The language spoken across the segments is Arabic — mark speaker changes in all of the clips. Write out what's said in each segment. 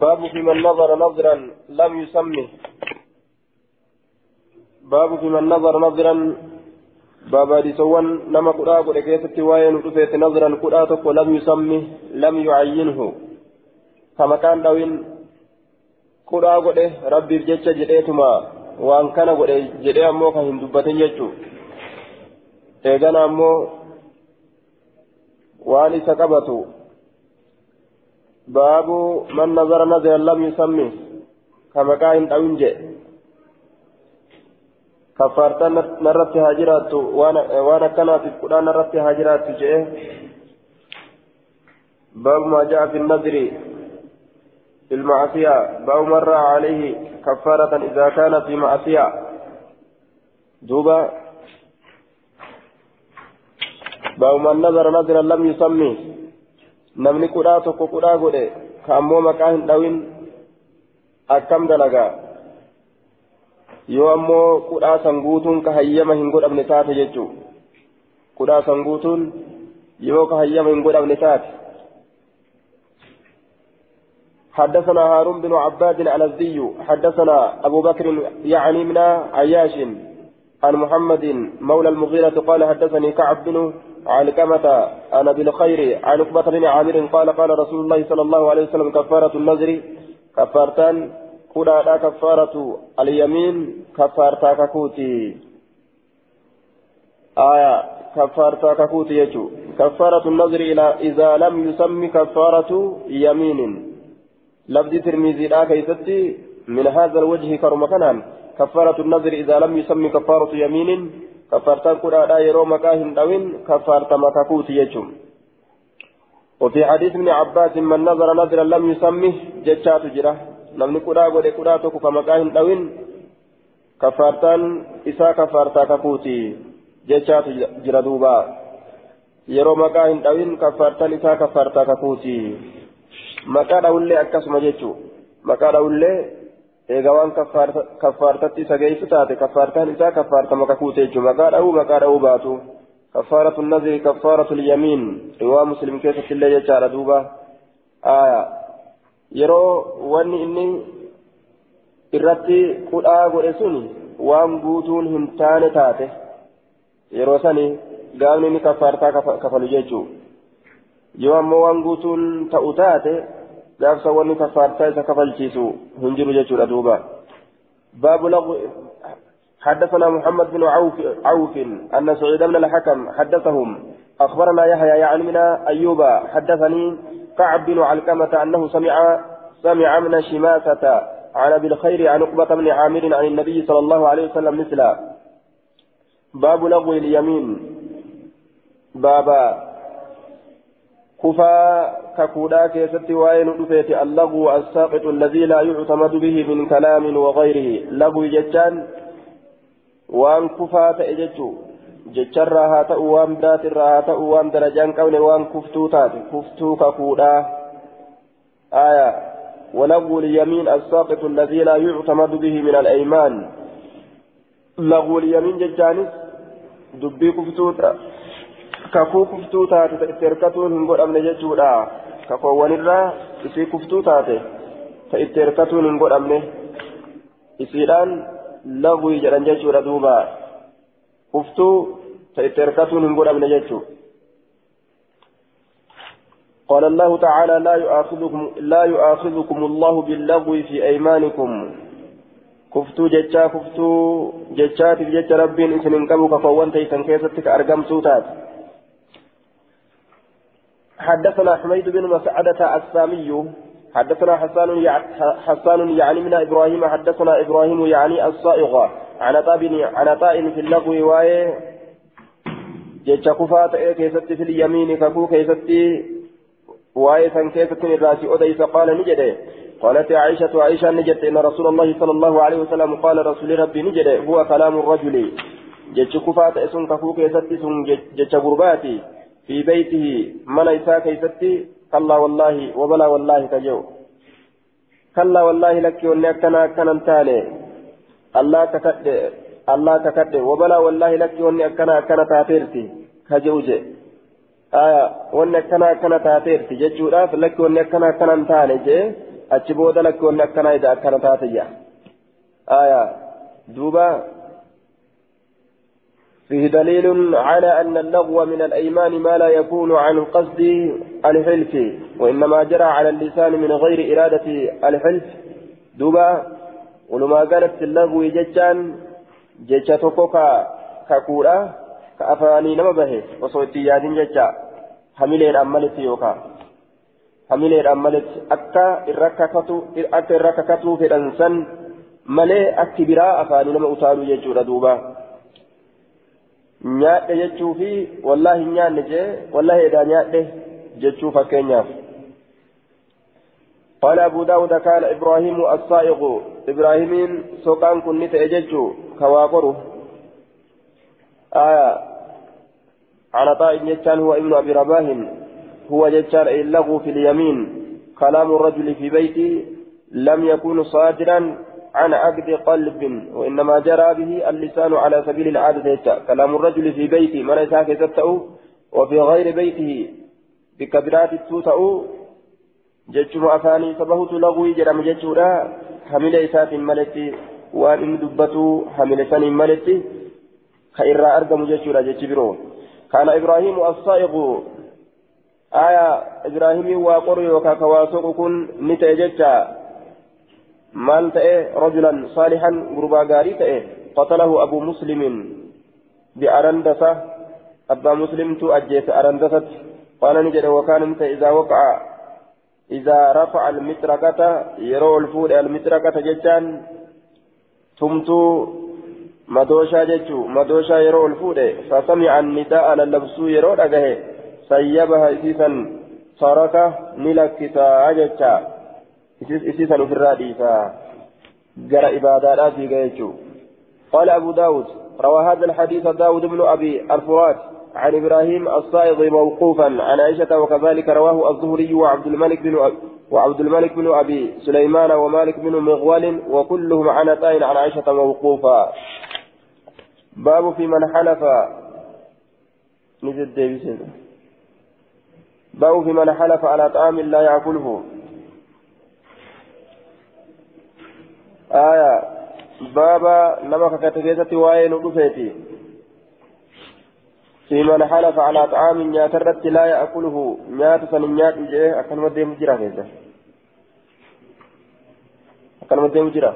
Speaker 1: باب في من نظر نظرا لم يسمه باب في من نظر نظرا باب لسوان نما قدا قد كيست وين رفيت نظرا قدا تقو لم يسمه لم يعينه كما كان دوين قدا قد ربي بجتش جديتما وان كان قد جدي أمو كهن دبتين يجو إيغانا أمو وان سكبتو باب من نظر نظرا لم يسمه كما كان دوين جدي كفارتان نرت هاجرات وأنا وأنا كانت القران نرت هاجرات جاء باب ما جاء في النذر في المعصية باب مر عليه كفارة إذا كان في معصية دوبا باب من نظر نظرا لم يسمي نمني قرآن تقو قرآن قرآن كأمو مكان دوين أكم دلقا yoo ammoo kudhaa san guutuun ka hayyama hin godhamne taate jechuun kudhaa san guutuun yoo ka hayyama hin godhamne taate. حدثنا هارون بن عباد الأزدي حدثنا أبو بكر يعني من عياش عن محمد مولى المغيرة قال حدثني كعب بن علقمة أنا بالخير عن عقبة بن عامر قال قال رسول الله صلى الله عليه وسلم كفارة النذر كفارتان كنا كفارة اليمين كفارتا ككوتي. آية كفارتا ككوتي يجو. كفارة النظر إلى إذا لم يسمي كفارة يمين. لفظ ترمذي لا كيستي من هذا الوجه كرم كنان. كفارة النظر إذا لم يسمي كفارة يمين. كفارتا كنا لا يرو مكاهن دوين كفارتا مكاكوتي يجو وفي حديث ابن عباس من نظر نظرا لم يسمه جتشات godhe kudhaa tokko ka maqaa hin dhawin kafaartaan isaa kafaartaa kakuuti jechaatu jira duuba yeroo maqaa hin dhawin kafaartaan isaa kafaartaa kakuuti maqaa dhawullee akkasuma jechuu maqaa dhawullee eega waan kafaartatti isa geessu taate kafaartaan isaa kafaartama kakuute jechuu maqaa dhawuu maqaa dhawuu baatu كفارة النذر كفارة اليمين رواه مسلم كيف الليل جعل دوبا آية yeroo wanni inni irratti kudhaa godhe sun waan guutuun hin taane taate yeroo sani gaafni inni kafaartaa kafalu jechuu yoo ammoo waan guutuun ta'u taate gaafsa wanni kafaartaa isa kafalchiisu hin jiru jechuudha duuba. Baabu حدثنا محمد بن عوف, عوف أن سعيد بن الحكم حدثهم أخبرنا يحيى من أيوب حدثني كعب بن علقمة أنه سمع سمع من شماسة عن أبي الخير عن عقبة بن عامر عن النبي صلى الله عليه وسلم مثل باب لغو اليمين بابا كفا ككودا كيست وين رفيت اللغو الساقط الذي لا يعتمد به من كلام وغيره لغو جتان وان كفا تأججو ta'u waan biraatirraa haa ta'u waan darajaan qabne waan kuftuu taate kuftuu kakuudha آية ولغو اليمين الساقط الذي لا يعتمد به من الأيمان لغو اليمين ججانس دبي كفتوتا كفو كفتوتا تتركتون هم قد أمن ججودا كفوان الرا إسي كفتوتا تتركتون هم قد أمن إسيران لغو يجران ججودا دوبا كفتو تتركتون هم قد أمن ججودا قال الله تعالى لا يؤاخذكم لا يؤاخذكم الله باللغو في ايمانكم كفتو جتا كفتو جتات جت ربين اسم كبوك فوانت تنكيستك ارقم سوتات حدثنا حميد بن مسعدة السامي حدثنا حسان حسان يعني من إبراهيم حدثنا إبراهيم يعني الصائغ. عن طاب عن طائن في اللغو واي جتا كفات كيست في اليمين كفو كيست واي سن كيف كن الراسي أديس قال نجده. قالت عائشة عائشة نجد إن رسول الله صلى الله عليه وسلم قال رسول ربي نجده هو كلام الرجل. جتش كفات اسم كفوك يستي سن جتش غرباتي في بيته من إساك يستي كلا والله وبلا والله كجو كلا والله لك وني أكنا أكنا تالي. الله ككد الله ككد وبلا والله لك وني أكنا أكنا تاتيرتي. كجوجي آية وأن كنا كنا تاتير تججودا فلك وأن كنا كنا تاني جي. أتشبود لك وأن كنا إذا كنا تاتيا. آية دوبا فيه دليل على أن اللغو من الأيمان ما لا يكون عن قصد الحلف وإنما جرى على اللسان من غير إرادة الحلف. دوبا ولما قالت اللغو ججان ججا توكوكا كاكورا كأفاني نما به وصوتي يادين ججا. حميلين أمالت يوكا. حميلين أمالت أكا إرككتو أكا في الأنسان. ملي أكبرا أفاني نما أتالو ججورا دوبا. Nyaadhe jechuu fi wallaahi hin nyaanne jee wallaahi edaa nyaadhe jechuu fakkeenyaaf. قال أبو داود كان إبراهيم الصائغ إبراهيم سوقان كن تأججو كواقره آية عن طاء جتان هو ابن أبي رباه هو جتان اللغو في اليمين كلام الرجل في بيتي لم يكن صادرا عن عقد قلب وإنما جرى به اللسان على سبيل العادة. كلام الرجل في بيته من يساك وفي غير بيته بكبرات التوتأو جتشم أفاني سبهت لغوي جرم جتشورا. حمل إسات ملتي وأن إن دبتو حمل سن ملتي. خير أرقم جتشورا جتشبرو كان إبراهيم الصائغ. آية إبراهيم وقري وكاكواسوق كن مال تأه رجلا صالحا غربا غاري تأه. قتله أبو مسلم بأرندسة. أبا مسلم تؤجيت أرندسة. قال نجد وكان انت إذا وقع إذا رفع المتركة يرو الفول المتركة ججان تمتو مدوشا ججو مدوشا يرو الفول فسمع النداء للبسو يرو أجه سيبها إسيسا ترك نلكتا أججا إسيسا في الراديسا جرى إبادات في جيجو قال أبو داود روى هذا الحديث داود بن أبي الفرات عن إبراهيم الصائغ موقوفا عن عائشة وكذلك رواه الزهري وعبد الملك بن أبي وعبد الملك بن أبي سليمان ومالك بن مغول وكلهم عن عن عائشة موقوفا باب في من حلف نزل ديفيسون باب في من حلف على طعام لا يأكله آية بابا نما كتكيسة وين ودفيتي في من حلف على طعام نياترت لا يأكله نيات سنيات إجيه أكن مدي مجرى كيسة أكن مدي مجرى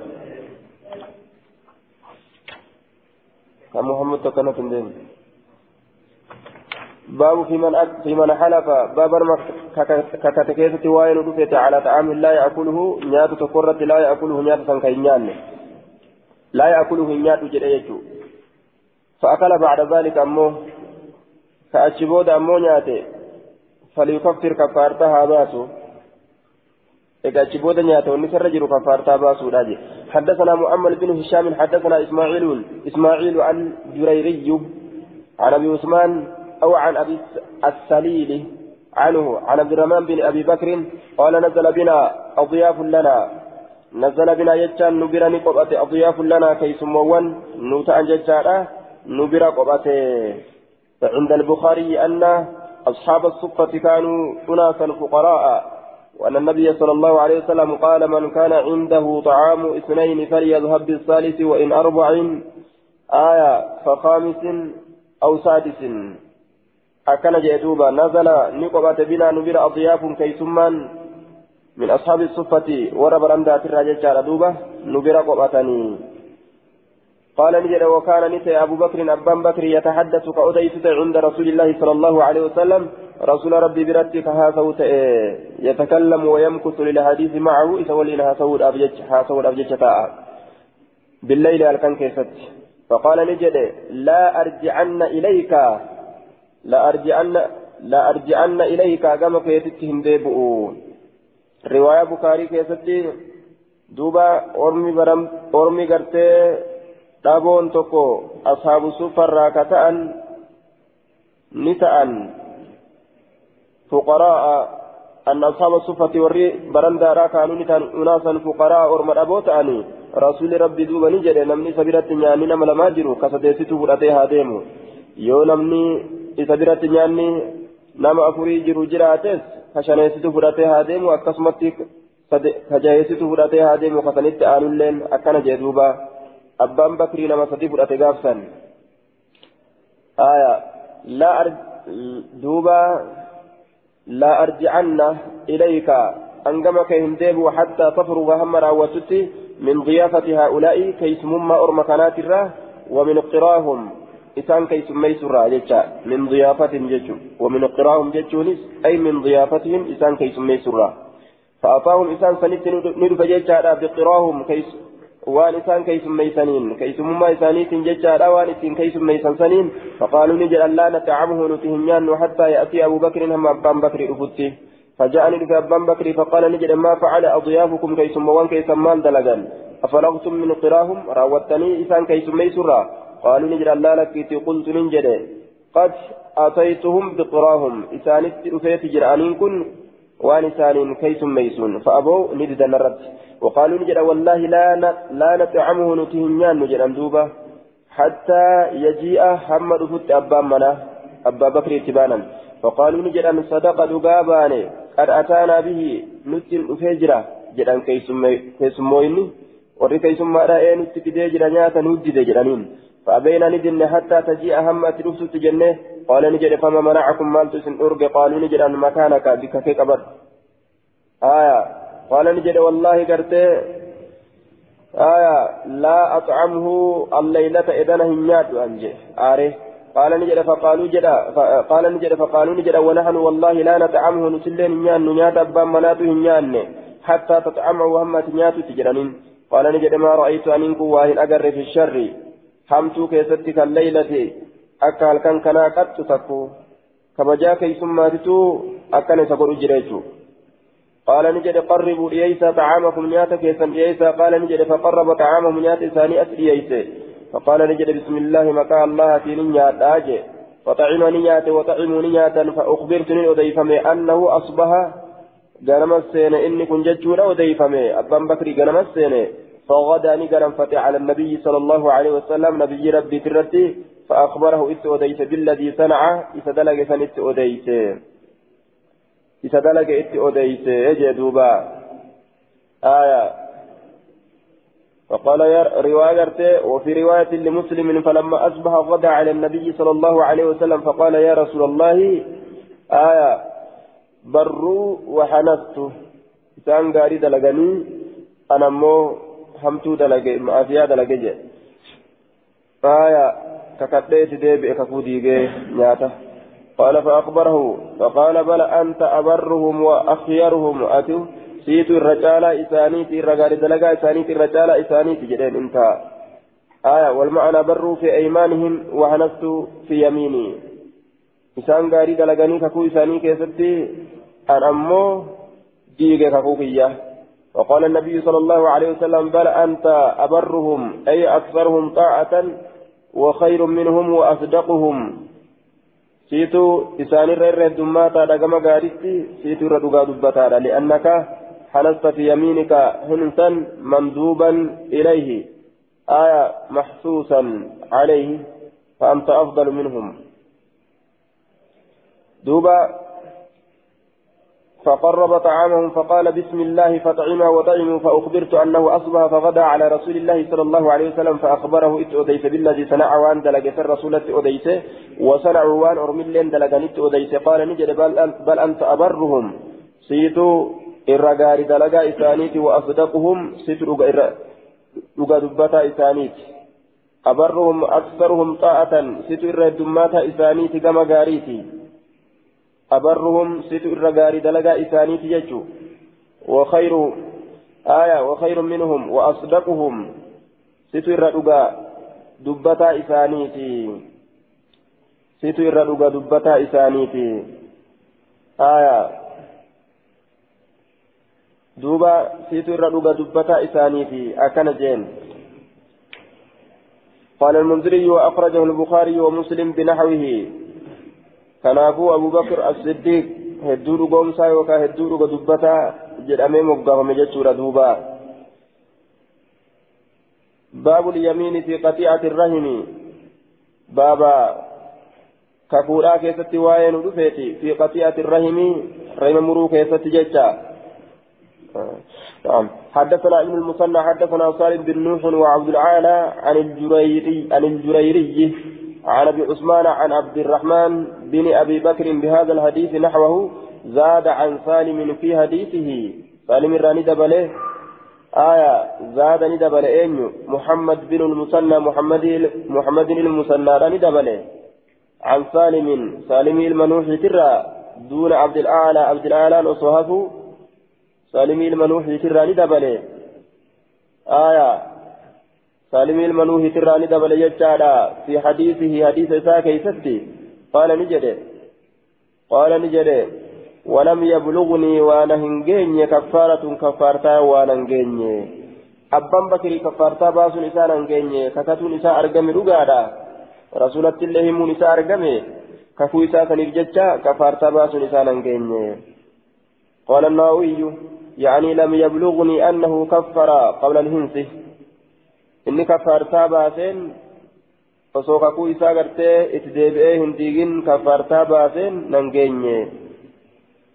Speaker 1: محمد تكنا تندين باب في من أك في من حلف. باب كتكيسة وين ودفيت على طعام لا يأكله نيات تقرت لا يأكله نيات سنكينيان. لا يأكله نيات جريجو فأكل بعد ذلك أمه. كأتش بودا أمو نياتي فليكفر كفارتها باسو. بودا نياتي ونسر رجل كفارتها باسو راجي حدثنا محمد بن هشام حدثنا إسماعيل إسماعيل عن جريري عن أبي عثمان أو عن أبي السليل عنه عن عبد الرحمن بن أبي بكر قال نزل بنا أضياف لنا. نزل بنا يجان نبرا نقبة أضياف لنا كي سموان نوتا عن ججارة نبرا قبته فعند البخاري أن أصحاب الصفة كانوا أناسا فقراء وأن النبي صلى الله عليه وسلم قال من كان عنده طعام اثنين فليذهب بالثالث وإن أربع آية فخامس أو سادس. أكن جئتوبا نزل نقبة بنا نبر أضياف كيسمان من أصحاب الصفة ورب رمدات الرجال دوبة نبر قبتني قال نجد وكان نسي أبو بكر أبان بكر يتحدث كأديس عند رسول الله صلى الله عليه وسلم رسول ربي برتك هاسوت يتكلم ويمكث للحديث معه إذا ولينا هاسود أبجج هاسود أبجج بالليل الكن كيست فقال نجد لا أرجعن إليك. لا أرجعن لا أرجعن إليك كما كيتتهم ديبؤ رواية بخاري كيست دوبا أرمي برم أرمي قرتي dhaboon tokko ashaabu sufarraa ka ta'an ni ta'an fuqaraa'a an ashaaba sufati warri barandaadhaa kaanuu ni ta'an unaasan fuqaraa orma dhaboo ta'anii rasuulli rabbi duuba ni jedhe namni isa biratti nyaanni nama lamaa jiru ka sadeessitu fudhatee haa deemu yoo namni isa biratti nyaanni nama afurii jiru jiraates ka shaneessitu fudhatee haa deemu akkasumatti ka jaheessitu fudhatee haa deemu kasanitti aanulleen akkana jee duuba abbaan bakrii nama sadii fudhate gaafsan. Duuba laa arjicanna ilayka angama kee hin deebi'u hattaa tafruga hamma raawwatutti min diyaafati haa'ulaa'i keeysumummaa orma kanaatirra wa min qiraahum. إسان كيسمي سرى جتشا من ضيافة جتشو ومن قراهم جتشونس أي من ضيافتهم إسان كيسمي سرى فأعطاهم إسان سنت ندف جتشا بقراهم كيس وان إسان كيسمي سنين كيسمما إسانيت جتشا وان إسان كيسمي سنين فقالوا نجل لا نتعمه نتهنيان حتى يأتي أبو بكر هم أبان بكر أفتي فجاءني لك أبان بكر فقال نجد ما فعل أضيافكم كيسم وان كيسمان دلقا أفرغتم من قراهم راوتني إسان كيسم ميسرا قالوا نجد الله لك قلت ننجد قد أتيتهم بقراهم. إسانت رفيت جرآنين كن وان إسان كيسم ميسون. فأبوا نجد الرد وقالوا نجد والله لا لا نطعمه نتهنيان نجد أندوبة حتى يجيء حمد فت أبان منا أبا بكر اتبانا. فقالوا نجد أن صدق دقاباني. قد أتانا به. نتن أفجرة جدان كيسمويني warri keessummaadhaa ee nutti fidee jira nyaata nu dide jedhaniin فأبينا ندن حتى تجيء همة رفسة جنة. قال نجد فما منعكم مال تسن أرق قالوا نجد أن مكانك بك كيك أبر آية. قال نجد والله قرتي آية. لا أطعمه الليلة إذا نهنيات أنجي. آره قال نجد فقالوا جدا قال نجد فقالوا نجد ونحن والله لا نطعمه. نسلين نيان نيات أبان مناته نيان. حتى تطعمه وهمة نيات تجرنين قال نجد ما رأيت أن إنكو واهن أقر في الشر. حمتو كيستك الليلة أكال كان كنا قد تكو كبجا كي ثم تتو أكن سقر جريتو قال نجد قربوا إيسا طعامكم نياتا كيسا إيسا قال نجد فقرب طعامهم نياتا ثانية إيسا فقال نجد بسم الله مكا الله في نيات آجي فطعم نيات وطعموا نياتا فأخبرتني أضيفمي أنه أصبح seene. Inni kun jechuudha odeeyfame abbaan bakrii ganama seene. فغدا نقرا فتح على النبي صلى الله عليه وسلم نبي ربي ترتي فأخبره أديت بالذي صنع إسدلق سنت أديت إسدلق إت أديت أجدوبا آية. فقال يا رواية وفي رواية لمسلم فلما أصبح غدا على النبي صلى الله عليه وسلم فقال يا رسول الله آية. بروا وحنست إسان قاري دلقني أنا مو همتو دلقي معافيا دلقي جي آية ككتليت ديبئ كفوديجي نياته قال فأخبره فقال بل أنت أبرهم وأخيرهم أتو سيتو الرجال إسانيتي الرجال دلقا إسانيتي الرجال إسانيتي جدين انتهى آية والمعنى بروا في أيمانهم وحنست في يميني isaan gaarii dalaganii kakuu isaanii keessatti an ammoo diige kakuu kiyya وقال النبي صلى الله عليه وسلم بل أنت أبرهم أي أكثرهم طاعة وخير منهم وأصدقهم. سيتو إسان الرر الدماتا دقم قارستي سيتو ردقا دبتا لأنك حنست في يمينك هنسا مندوبا إليه آية محسوسا عليه فأنت أفضل منهم. دوبا فقرب طعامهم فقال بسم الله فطعما وطعموا فأخبرت أنه أصبح فغدا على رسول الله صلى الله عليه وسلم فأخبره إت بالذي صنع وان دلق الرسول أديس وصنعوا وان أرملين دلقان إت أديس قال نجد بل, أنت أبرهم. سيتو الرقار دلقا إسانيت وأصدقهم. سيتو dhuga dubbataa isaaniiti abarruhum aksaruhum xaa'atan situ irra heddummaata isaaniiti gama gaariiti أبرهم ست الرجال دلقا إسانيت يجو. وخير آية وخير منهم وأصدقهم ست الرجال دبتا إسانيت ست الرجال دبتا إسانيت آية. دوبا ست الرجال دبتا إسانيت أكن جين. قال المنذري وأخرجه البخاري ومسلم بنحوه. Kanaafuu abubakar as-siddiq hedduu dhugoomsaa yookaan hedduu dhuga dubbataa jedhamee moggaafame jechuudha duuba. باب اليمين في قطيعة الرحم بابا كفورا كيست وين رفيتي في قطيعة الرحم رحم مرو كيست ججا نعم حدثنا ابن المثنى حدثنا صالح بن نوح وعبد العالى عن الجريري عن الجريري عن أبي عثمان عن عبد الرحمن بن أبي بكر بهذا الحديث نحوه زاد عن سالم في حديثه. سالم الراني دبله. آية زاد ندبل أين محمد بن المثنى محمد محمد المثنى راني دبله. عن سالم سالم المنوح ترى دون عبد الأعلى عبد الأعلى أصحابه سالم المنوح ترى ندبله آية سالم المنوح ترى ندبله يجعل في حديثه حديث ساكي ستي قال نجده قال نجده ولم يبلغني وأنا هنجيني كفارة كفارتا وأنا هنجيني أبان بكري كفارتا باسو نسان هنجيني ككتو نساء أرقمي رقادا رسولة الله مو نساء أرقمي كفو إساء كنفجتشا كفارتا باسو نسان هنجيني قال النووي يعني لم يبلغني أنه كفر قبل الهنس إني كفارتا باسين osoo kakuu isaa gartee itti deebi'ee hin diigin kaffaartaa baaseen nan geenye.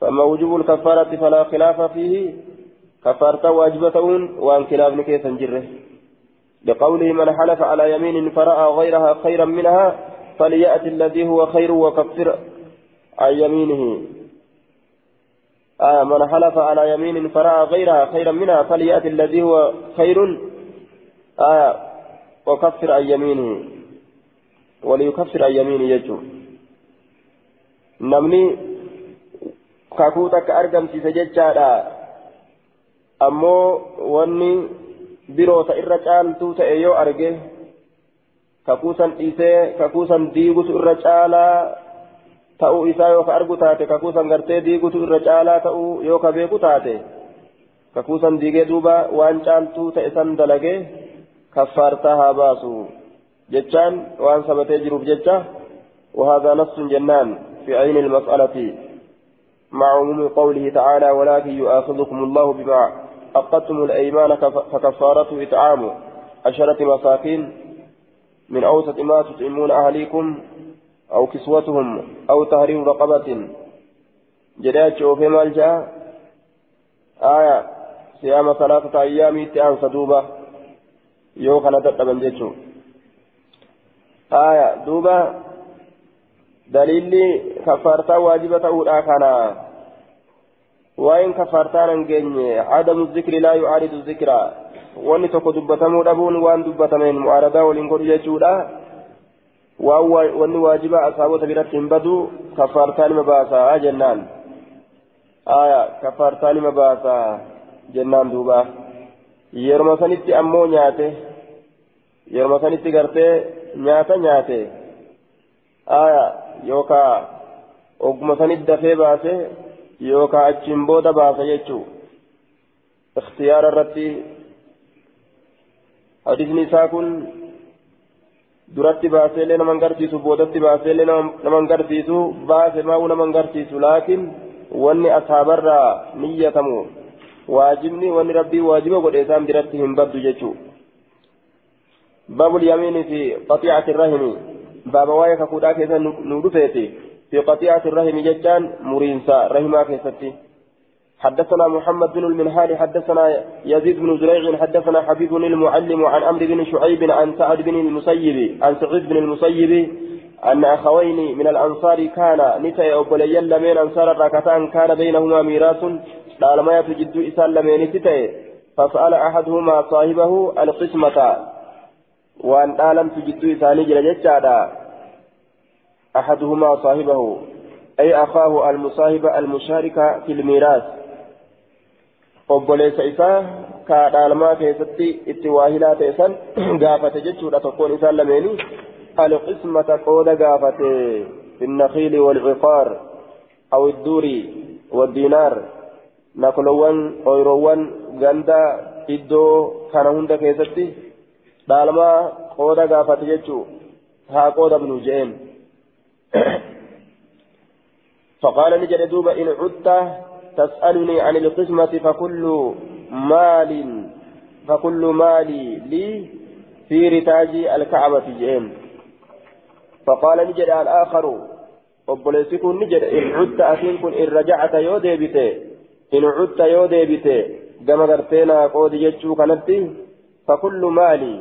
Speaker 1: فأما وجوب الكفارة فلا خلاف فيه كفارة واجبة وأن خلاف نكيس جره لقوله من حلف على يمين فرأى غيرها خيرا منها فليأتي الذي هو خير وكفر عن يمينه آه من حلف على يمين فرأى غيرها خيرا منها فليأتي الذي هو خير آه وكفر عن يمينه وليكفر عن يمينه يجو نمني ammoo wanni biroota irra caaltuu ta'e yoo arge kakuusan dhiisee kakuusan diigutu irra caalaa ta'uu isaa yoo ka argu taate kakuusan gartee diigutu irra caalaa ta'uu yoo ka beeku taate kakuusan diigee duuba waan caaltuu ta'e san dalagee kaffaartaa haa baasu jechaan waan sabatee jiruuf jecha وهذا نص جنان في عين المسألة. مع عموم قوله تعالى ولكن يؤاخذكم الله بما عقدتم الأيمان فكفارته إطعام عشرة مساكين من أوسط ما تطعمون أهليكم أو كسوتهم أو تحرير رقبة. جدات وفي مالجا. آية صيام ثلاثة أيام تأن صدوبة يوكنا تتبن جيتشو آية دوبة دليل كفارتا واجبة أولى كان وإن كفارتا ننجي عدم الذكر لا يعارض الذكر وأن تكو دبتمو دبون وأن دبتمين معارضة ولنقول يجودا وأن واجب أصحابه تبيرتهم بدو كفارتان مباسا جنان آية كفارتان مباسا جنان دوبا yeroo sanitti ammoo nyaate. Yeroo sanitti gartee nyaata nyaate aya yookaa ogguma sanit dafee baase yookaa achiin booda baasa jechuu ikhtiyaara irratti hadisni isaa kun duratti baaseellee nama garsiisu boodatti baaseellee nama garsiisu baase maa'uu nama garsiisu laakiin wanni asaabarraa niyyatamu waajibni wanni rabbii waajiba godhe isaan biratti hin baddu jechuu baabul yamiini fi qaxiicati rahimi بابا واي كفودا كيسا نودفيتي في قطيعة الرحم ججان مرينسا رحما كيستي. حدثنا محمد بن المنهال حدثنا يزيد بن زريع حدثنا حبيب المعلم عن عمرو بن شعيب عن سعد بن المسيب عن سعيد بن المسيب أن أخوين من الأنصار كان نتي أبليا لمن أنصار الركتان كان بينهما ميراث لما يتجد إسال لمن تتي فسأل أحدهما صاحبه القسمة. وأن أعلم تجد إساني جل جتشادا أحدهما صاحبه أي أخاه المصاحب المشارك في الميراث. ka dhaalmaa keessatti itti waa hilaa ta'e san gaafate jechuudha tokkoon isaan lameeni alqismata qooda gaafate fi النخيل والعقار أو الدور والدينار. نقلوان أويروان غندا إدو كان هندا كيستي dhaalmaa qooda gaafate jechuu haa qoodabnu jeen فقال نجد دوبا إن عدت تسألني عن القسمة فكل مال فكل مالي لي في رتاج الكعبة جين فقال نجد الآخر obboleessi kun ni jedhe in cutta asiin kun in rajacata yoo deebite in cutta yoo deebite gama gartee naa qoodi jechuu kanatti fakullu maali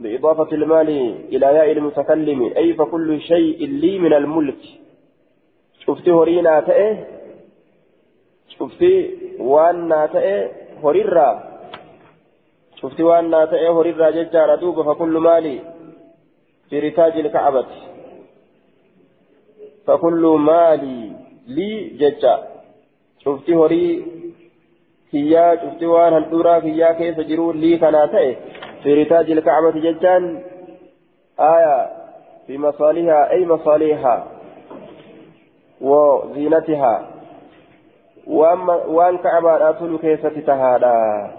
Speaker 1: بإضافة المال إلى ياء المتكلم. أي فكل شيء لي من الملك. شفتي هورينا تأه شفتي وأنا تأه هوريرا. شفتي وأنا تأه هوريرا ججارة دوب فكل مالي في رتاج الكعبة. فكل مالي لي ججا. شفتي هوري؟ كيا شفتي وان هالدورا كيا كيف جرو لي كنا تأه في رتاج الكعبة ججان آية في مصالحها أي مصالحها؟ وزينتها. وأن كعبة أتول كيسة تهادا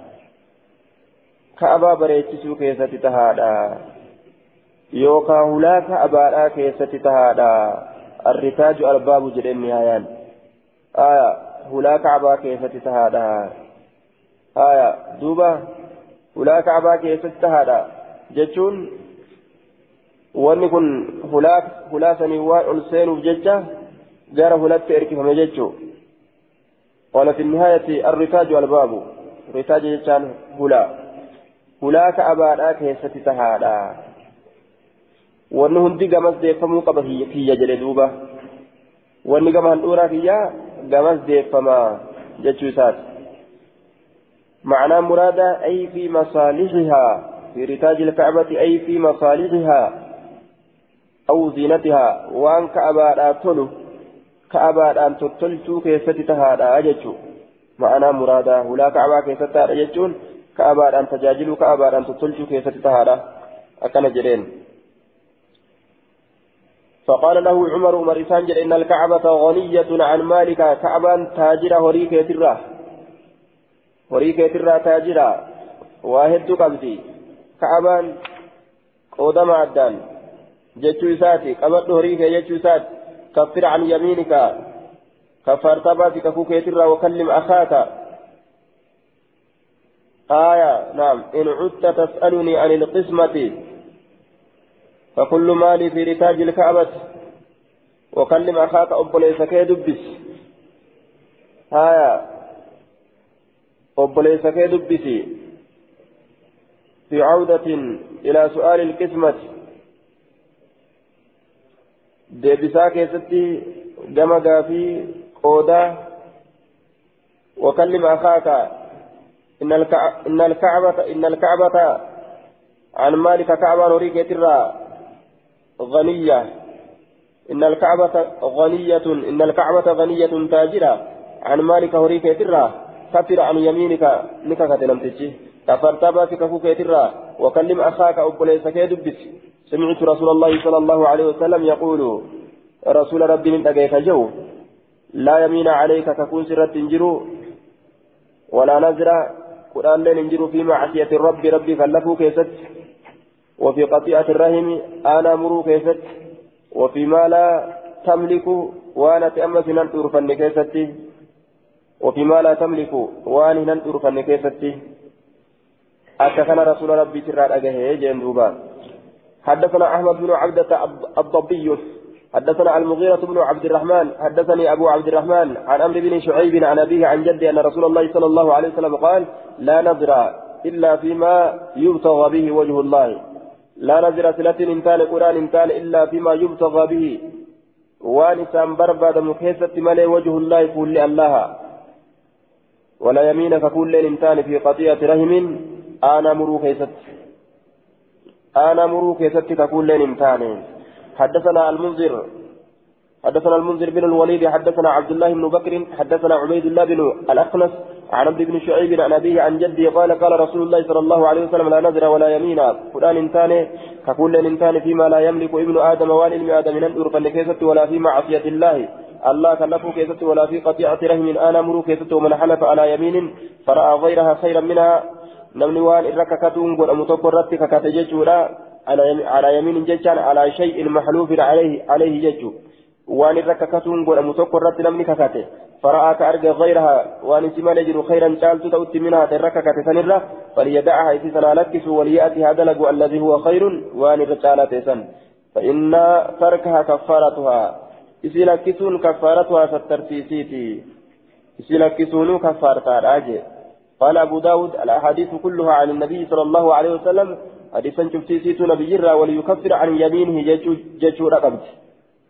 Speaker 1: كعبة بريتسو كيسة تهادا يوكا هلا كعبة كيسة تهادا الرتاج الباب جرين نهايان. آية هلا كعبة كيسة تهادا آية دوبا hulaa kaabaa keessatti haadha jechuun wanni kun hulaa sanii waan ol seenuuf jecha gara hulatti erkifame jechuu قال في النهاية الرتاج والباب رتاج جتان هلا هلا كأبادا كيست تهادا wanni hundi gamas deeffamuu qaba kiyya jedhe duuba wanni gama handhuuraa kiyya gamas deeffama jechuu isaati معنى مرادة أي في مصالحها في رتاج الكعبة أي في مصالحها أو زينتها. وأن كأبا تلو كأبا أن تتلتو كيست تهادا أججو معنى مرادة ولا كعبا كيست تهادا أججون كأبا أن تجاجلوا كأبا أن تتلتو كيست تهادا. أكن جرين. فقال له عمر عمر إسانجل إن الكعبة غنية عن مالك كعبا تاجر هريك يتره horii keetirraa taajira waa hedduu qabdi ka'abaan qoodama addaan jechuu isaati qabadhu horii kee jechuu isaati kaffir an yamiinika kaffaartaa baasi kakuu keetirraa wakallim akaaka آية نعم إن عدت تسألني عن القسمة فكل مالي في رتاج الكعبة وكلم أخاك أبو ليس كيدبس آية obboleessa kee dubbisi. Fi cawdatin ilaa su'aali ilqismati deebisaa keessatti gama gaafii qoodaa. وكلم أخاك إن الكعبة إن الكعبة عن مالك كعبة نريك ترى غنية إن الكعبة غنية إن الكعبة غنية تاجرة عن مالك هريك ترى كفر عن يمينك نكاكة نمتجي كفرت باسك فوكيترا وكلم أخاك أبوليس كيدبس سمعت رسول الله صلى الله عليه وسلم يقول رسول ربي من أجيك جو لا يمين عليك ككون سرة تنجرو ولا نزرة قرآن لين انجروا في معصية الرب ربي كلفوا كيست وفي قطيعة الرحم أنا مروا كيست وفيما لا تملك وأنا تأمس ننطر فن كيستي وفيما لا تملك وان ننظر فنكيفتي أتى كان رسول ربي سرى أجهه جندوبا حدثنا أحمد بن عبدة الضبي. حدثنا المغيرة بن عبد الرحمن. حدثني أبو عبد الرحمن عن أمر بن شعيب عن أبيه عن جده أن رسول الله صلى الله عليه وسلم قال لا نذر إلا فيما يبتغى به وجه الله. لا نذر سلة إنتان قرآن إنتان إلا فيما يبتغى به. وانسان برباد مكيسة ملي وجه الله كل الله. ولا يمين ككل إنسان في قطيعة رحم أنا مرو كيست. أنا مرو كيست ككل إنسان حدثنا المنذر. حدثنا المنذر بن الوليد. حدثنا عبد الله بن بكر. حدثنا عبيد الله بن الأخنس عن عبد بن شعيب عن أبيه عن جده قال قال رسول الله صلى الله عليه وسلم لا نذر ولا يمين. فلان إنسان ككل إنسان فيما لا يملك ابن آدم والعلم آدم من كيست ولا في معصية الله. الله كلفه كيست ولا في قطيعة رحم أنا مرو كيست ومن حلف على يمين فرأى غيرها خيرا منها. نمني وان إرك كتون قل أمتوك الرد ككتججولا على يمين ججان على شيء محلوف عليه عليه ججو وان إرك كتون قل أمتوك الرد نمني ككته فرأى كأرجى غيرها وان سما يجد خيرا جالت تؤتي منها ترك كتسنرة فليدعها إذا لكس وليأتي هذا الذي هو خير. وان رجالة سن فإن تركها كفارتها. Isii lakkisuun kaffaaratuhaa sattarsiisiiti. Isii lakkisuunuu kaffaartaadha jee. قال أبو داود الأحاديث كلها عن النبي صلى الله عليه وسلم حديثا شفتي سيتو نبي جرى وليكفر عن يمينه ججو رقبت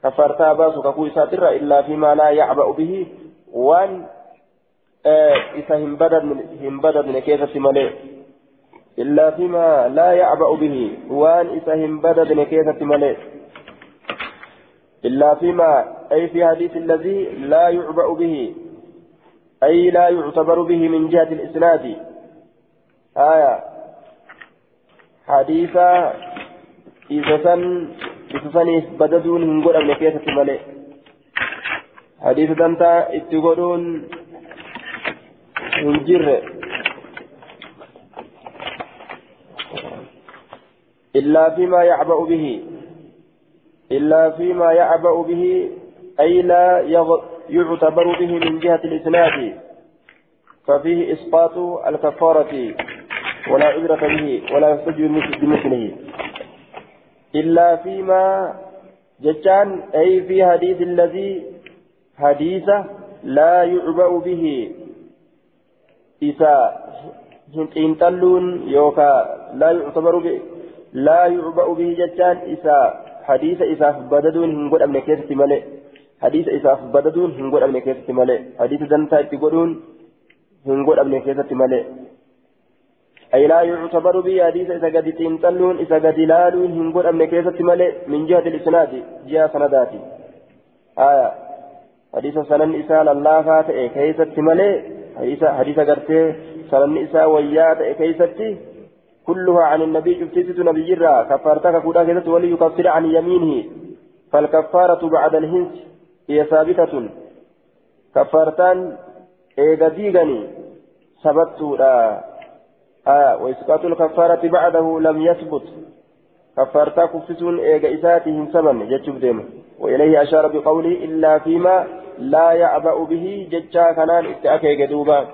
Speaker 1: كفرتا باس كفو ساتر إلا فيما لا يعبأ به وان إذا هم بدد من كيسة ملئ إلا فيما لا يعبأ به وان إذا هم بدد إلا فيما أي في حديث الذي لا يعبأ به أي لا يعتبر به من جهة الإسناد. آية. حديث إذا سن إذا سن بددون هنقول أن كيسة ملئ حديث دنتا اتقولون هنجر إلا فيما يعبأ به. إلا فيما يعبأ به أي لا يعتبر به من جهة الإسناد ففيه إسقاط الكفارة ولا عبرة به ولا يحتج بمثله إلا فيما جتان أي في حديث الذي حديث لا يعبأ به. إذا هنتلون يوكا لا يعتبر به لا يعبأ به جتان إذا حديث إساف بددون هنقول أمن كيسة ملئ حديث إساف بددون هنقول أمن كيسة ملئ حديث دنتا اتقولون هنقول أمن كيسة ملئ أي لا يعتبر به حديث إذا قد تنتلون إذا قد لالون هنقول أمن كيسة ملئ من جهة الإسناد جهة سنداتي آية حديث سنن إسال الله فاتئ كيسة ملئ حديث حديث قرتي سنن إسا ويات كيسة كلها عن النبي جبتيت نبي جرا كفارتك كودا كذا ولي يكفر عن يمينه. فالكفارة بعد الهنس هي ثابتة. كفارتان إيغا ديغني ثبتوا آه وإسقاط الكفارة بعده لم يثبت. كفارتا كفسون إيغا إساتهم سبن جتشوف ديما وإليه أشار بقوله إلا فيما لا يعبأ به جتشا كنان إتأكي دوبا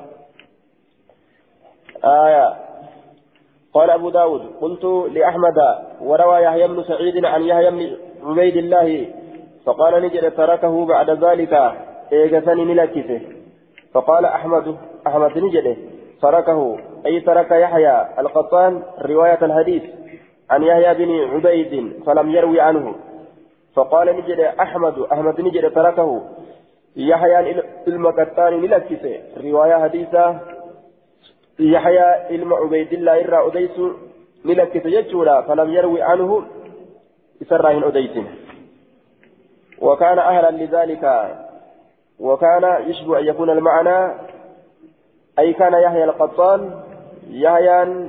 Speaker 1: آية قال أبو داود قلت لأحمد وروى يحيى بن سعيد عن يحيى بن عبيد الله فقال نجد تركه بعد ذلك إيجثني ملكته فقال أحمد أحمد نجد تركه. أي ترك يحيى القطان رواية الحديث عن يحيى بن عبيد فلم يروي عنه. فقال نجد أحمد أحمد نجد تركه يحيى المقطان ملكته رواية حديثة يحيى علم عبيد الله إرى أديس ملك تججولا فلم يروي عنه إسراهن أديس وكان أهلا لذلك وكان يشبه أن يكون المعنى أي كان يحيى القطان يحيى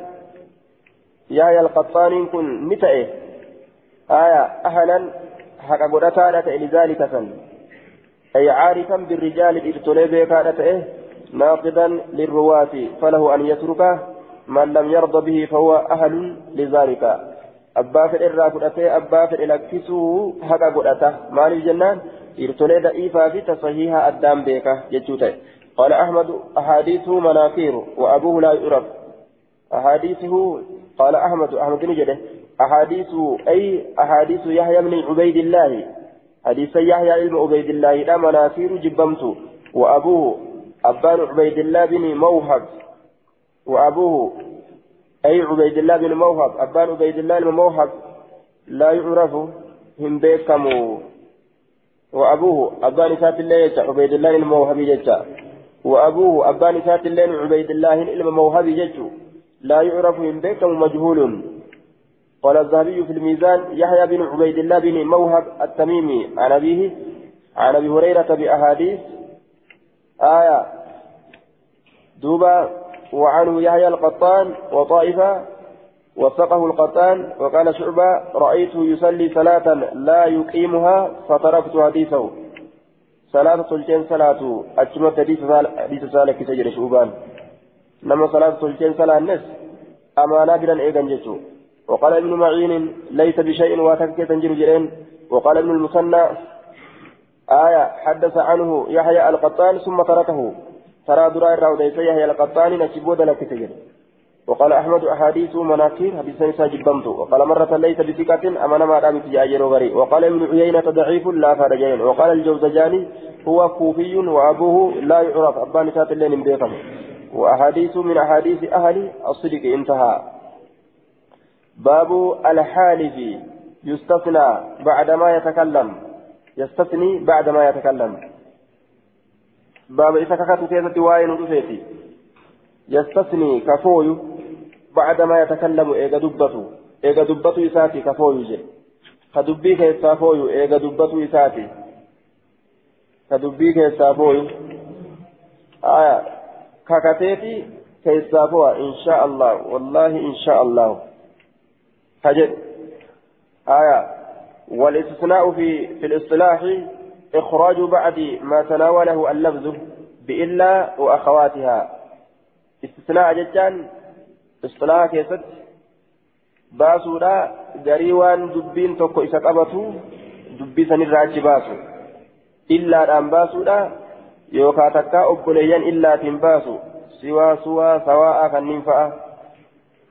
Speaker 1: يحيى القطان كن متئه آية أهلا حق قدرتا لذلك أي عارفا بالرجال الإرتولي بيكا ناقضا للرواة فله أن يترك من لم يرضى به فهو أهل لذلك. أبا في الإرى قدته أبا في الأكسو حقا قدته. مال الجنان إرتولي دئيفا في تصحيح الدام بيكا جتوته قال أحمد أحاديثه مناكير وأبوه لا يعرف. أحاديثه قال أحمد أحمد نجده أحاديثه أي أحاديث يحيى بن عبيد الله. حديث يحيى بن عبيد الله لا مناكير جبمت وأبوه أبان عبيد الله بن موهب وأبوه. أي عبيد الله بن موهب. أبان عبيد الله بن موهب. لا يعرف هم بيكمو. وأبوه. أبان سات الله عبيد الله الموهب يجتا وأبوه. أبان سات الله عبيد الله الموهب يجتا لا يعرف هم بيكمو مجهول قال الذهبي في الميزان يحيى بن عبيد الله بن موهب التميمي. عن أبيه. عن أبي هريرة بأحاديث. آية. دوبا وعنه يحيى القطان وطائفة وثقه القطان وقال شعبة رأيته يصلي صلاة لا يقيمها فتركت حديثه. صلاة سلطان صلاة. أجمت حديث سالك سجل شعبان؟ نما صلاة سلطان صلاة الناس. أمانا بلا إيغان جيتو. وقال ابن معين ليس بشيء واتكت تنجر جرين وقال ابن المثنى آية حدث عنه يحيى القطان ثم تركه. ترى درا الراوديس يحيى القطان نسيبود لك تجد وقال أحمد أحاديث مناكير حديث نساء جبمت وقال مرة ليس بثقة أمانة ما دامت جاير غري وقال ابن عيينة ضعيف لا فرجين وقال الجوزجاني هو كوفي وأبوه لا يعرف. أبان سات اللين بيقم وأحاديث من أحاديث أهل الصدق انتهى. باب الحالف. يستثنى بعدما يتكلم. يستثني بعدما يتكلم. باب إذا كانت كيسة واين يستثني كفوي بعدما يتكلم إيجا دبته إيجا دبته إساتي كفوي جي. كدبي كيسا فوي إيجا دبته إساتي. كدبي كيسا آية. كاكاتيتي كيسا إن شاء الله. والله إن شاء الله. هجد آية. والاستثناء في في الإصطلاح إخراج بعد ما تناوله اللفظ بإلا وأخواتها. استثناء جتان إصطلاح كيست باسودا غريوان دبين توكو إسا قبطو دبي سنراج باسو. إلا الآن باسودا يوكا تكا أبوليان إلا تنباسو سوا سوا سواء كنين فأ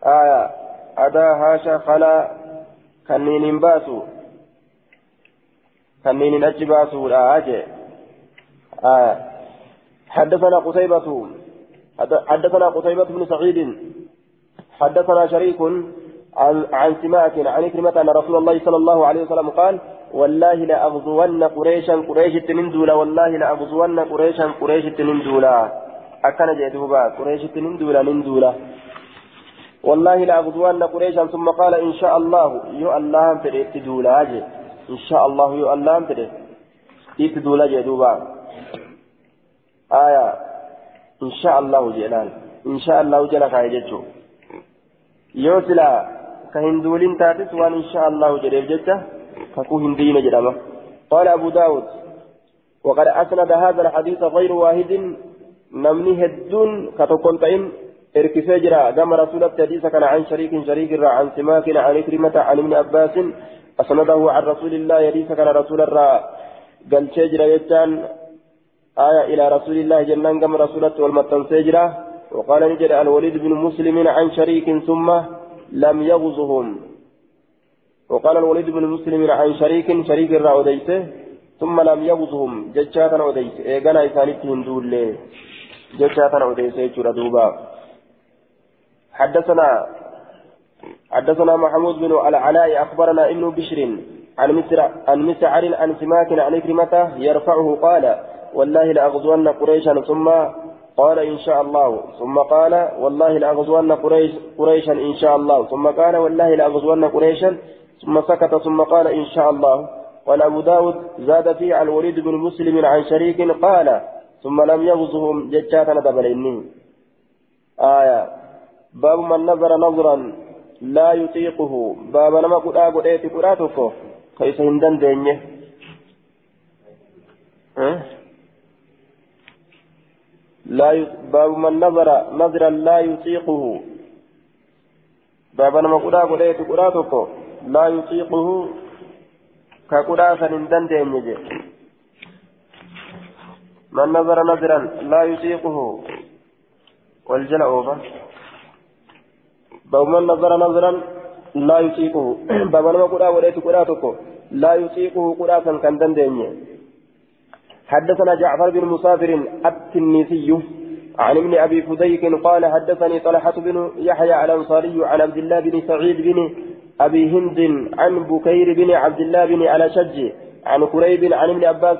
Speaker 1: آية أدا هاشا خلا كنين باسو كنين أجي. باسو لا أجي حدثنا قتيبة حدثنا قتيبة بن سعيد حدثنا شريك عن عن سماك عن كلمة أن رسول الله صلى الله عليه وسلم قال والله لأغزون قريشا قريش التنندولا والله لأغزون قريشا قريش التنندولا أكن جئتوبا قريش التنندولا نندولا والله لأغزون قريشا. ثم قال إن شاء الله يو الله فدي اتدولا إن شاء الله يو الله فدي اتدولا جئتوبا آية. إن شاء الله جلال إن شاء الله جل خيجته yoo silaa ka hinduulin taatis waan insha allahu jedheef jecha kakuu hindiine jedhama قال أبو داود. وقد أسند هذا الحديث غير واحد. نمني هدون كتقنطين إركسي جرا. كما رسول الحديث كان عن شريك شريك عن سماك عن كلمة عن ابن عباس. أسنده عن رسول الله يديس كان رسول الرا قال شجرا يجان آية إلى رسول الله جنان كما رسولة والمتن سجرا وقال نجد الوليد بن مسلم عن شريك ثم لم يغزهم. وقال الوليد بن مسلم عن شريك شريك الرأوديسه ثم لم يغزهم. ججاتا أوديسه إيقنا إسانيتهم دول ججاتا أوديسه جردوبا حدثنا حدثنا محمود بن العلاء أخبرنا ابن بشر عن مسر عن مسعر عن سماك عن كلمته يرفعه قال والله لأغزون قريشا ثم قال إن شاء الله. ثم قال والله لأغزون قريش قريشا إن شاء الله. ثم قال والله لأغزون قريشا. ثم سكت ثم قال إن شاء الله. قال أبو داود زاد فيه عن الوليد بن مسلم عن شريك قال ثم لم يغزهم ججاتا دبليني آية. باب من نظر نظرا لا يطيقه. باب نما قد أقول إيه تقراتك كيف هندن دينيه. أه؟ لا ي... باب من نظر نظرا لا يطيقه. باب نما قدا قدا تقراتك لا يطيقه. كقدا سنندن دينجي من نظر نظرا لا يطيقه. والجل أوفا باب من نظر نظرا لا يطيقه باب نما قدا قدا تقراتك لا يطيقه قدا سنكندن دينجي حدثنا جعفر بن مسافر التنيسي عن ابن ابي فديك قال حدثني طلحه بن يحيى الانصاري عن عبد الله بن سعيد بن ابي هند عن بكير بن عبد الله بن الاشج عن قريب عن ابن عباس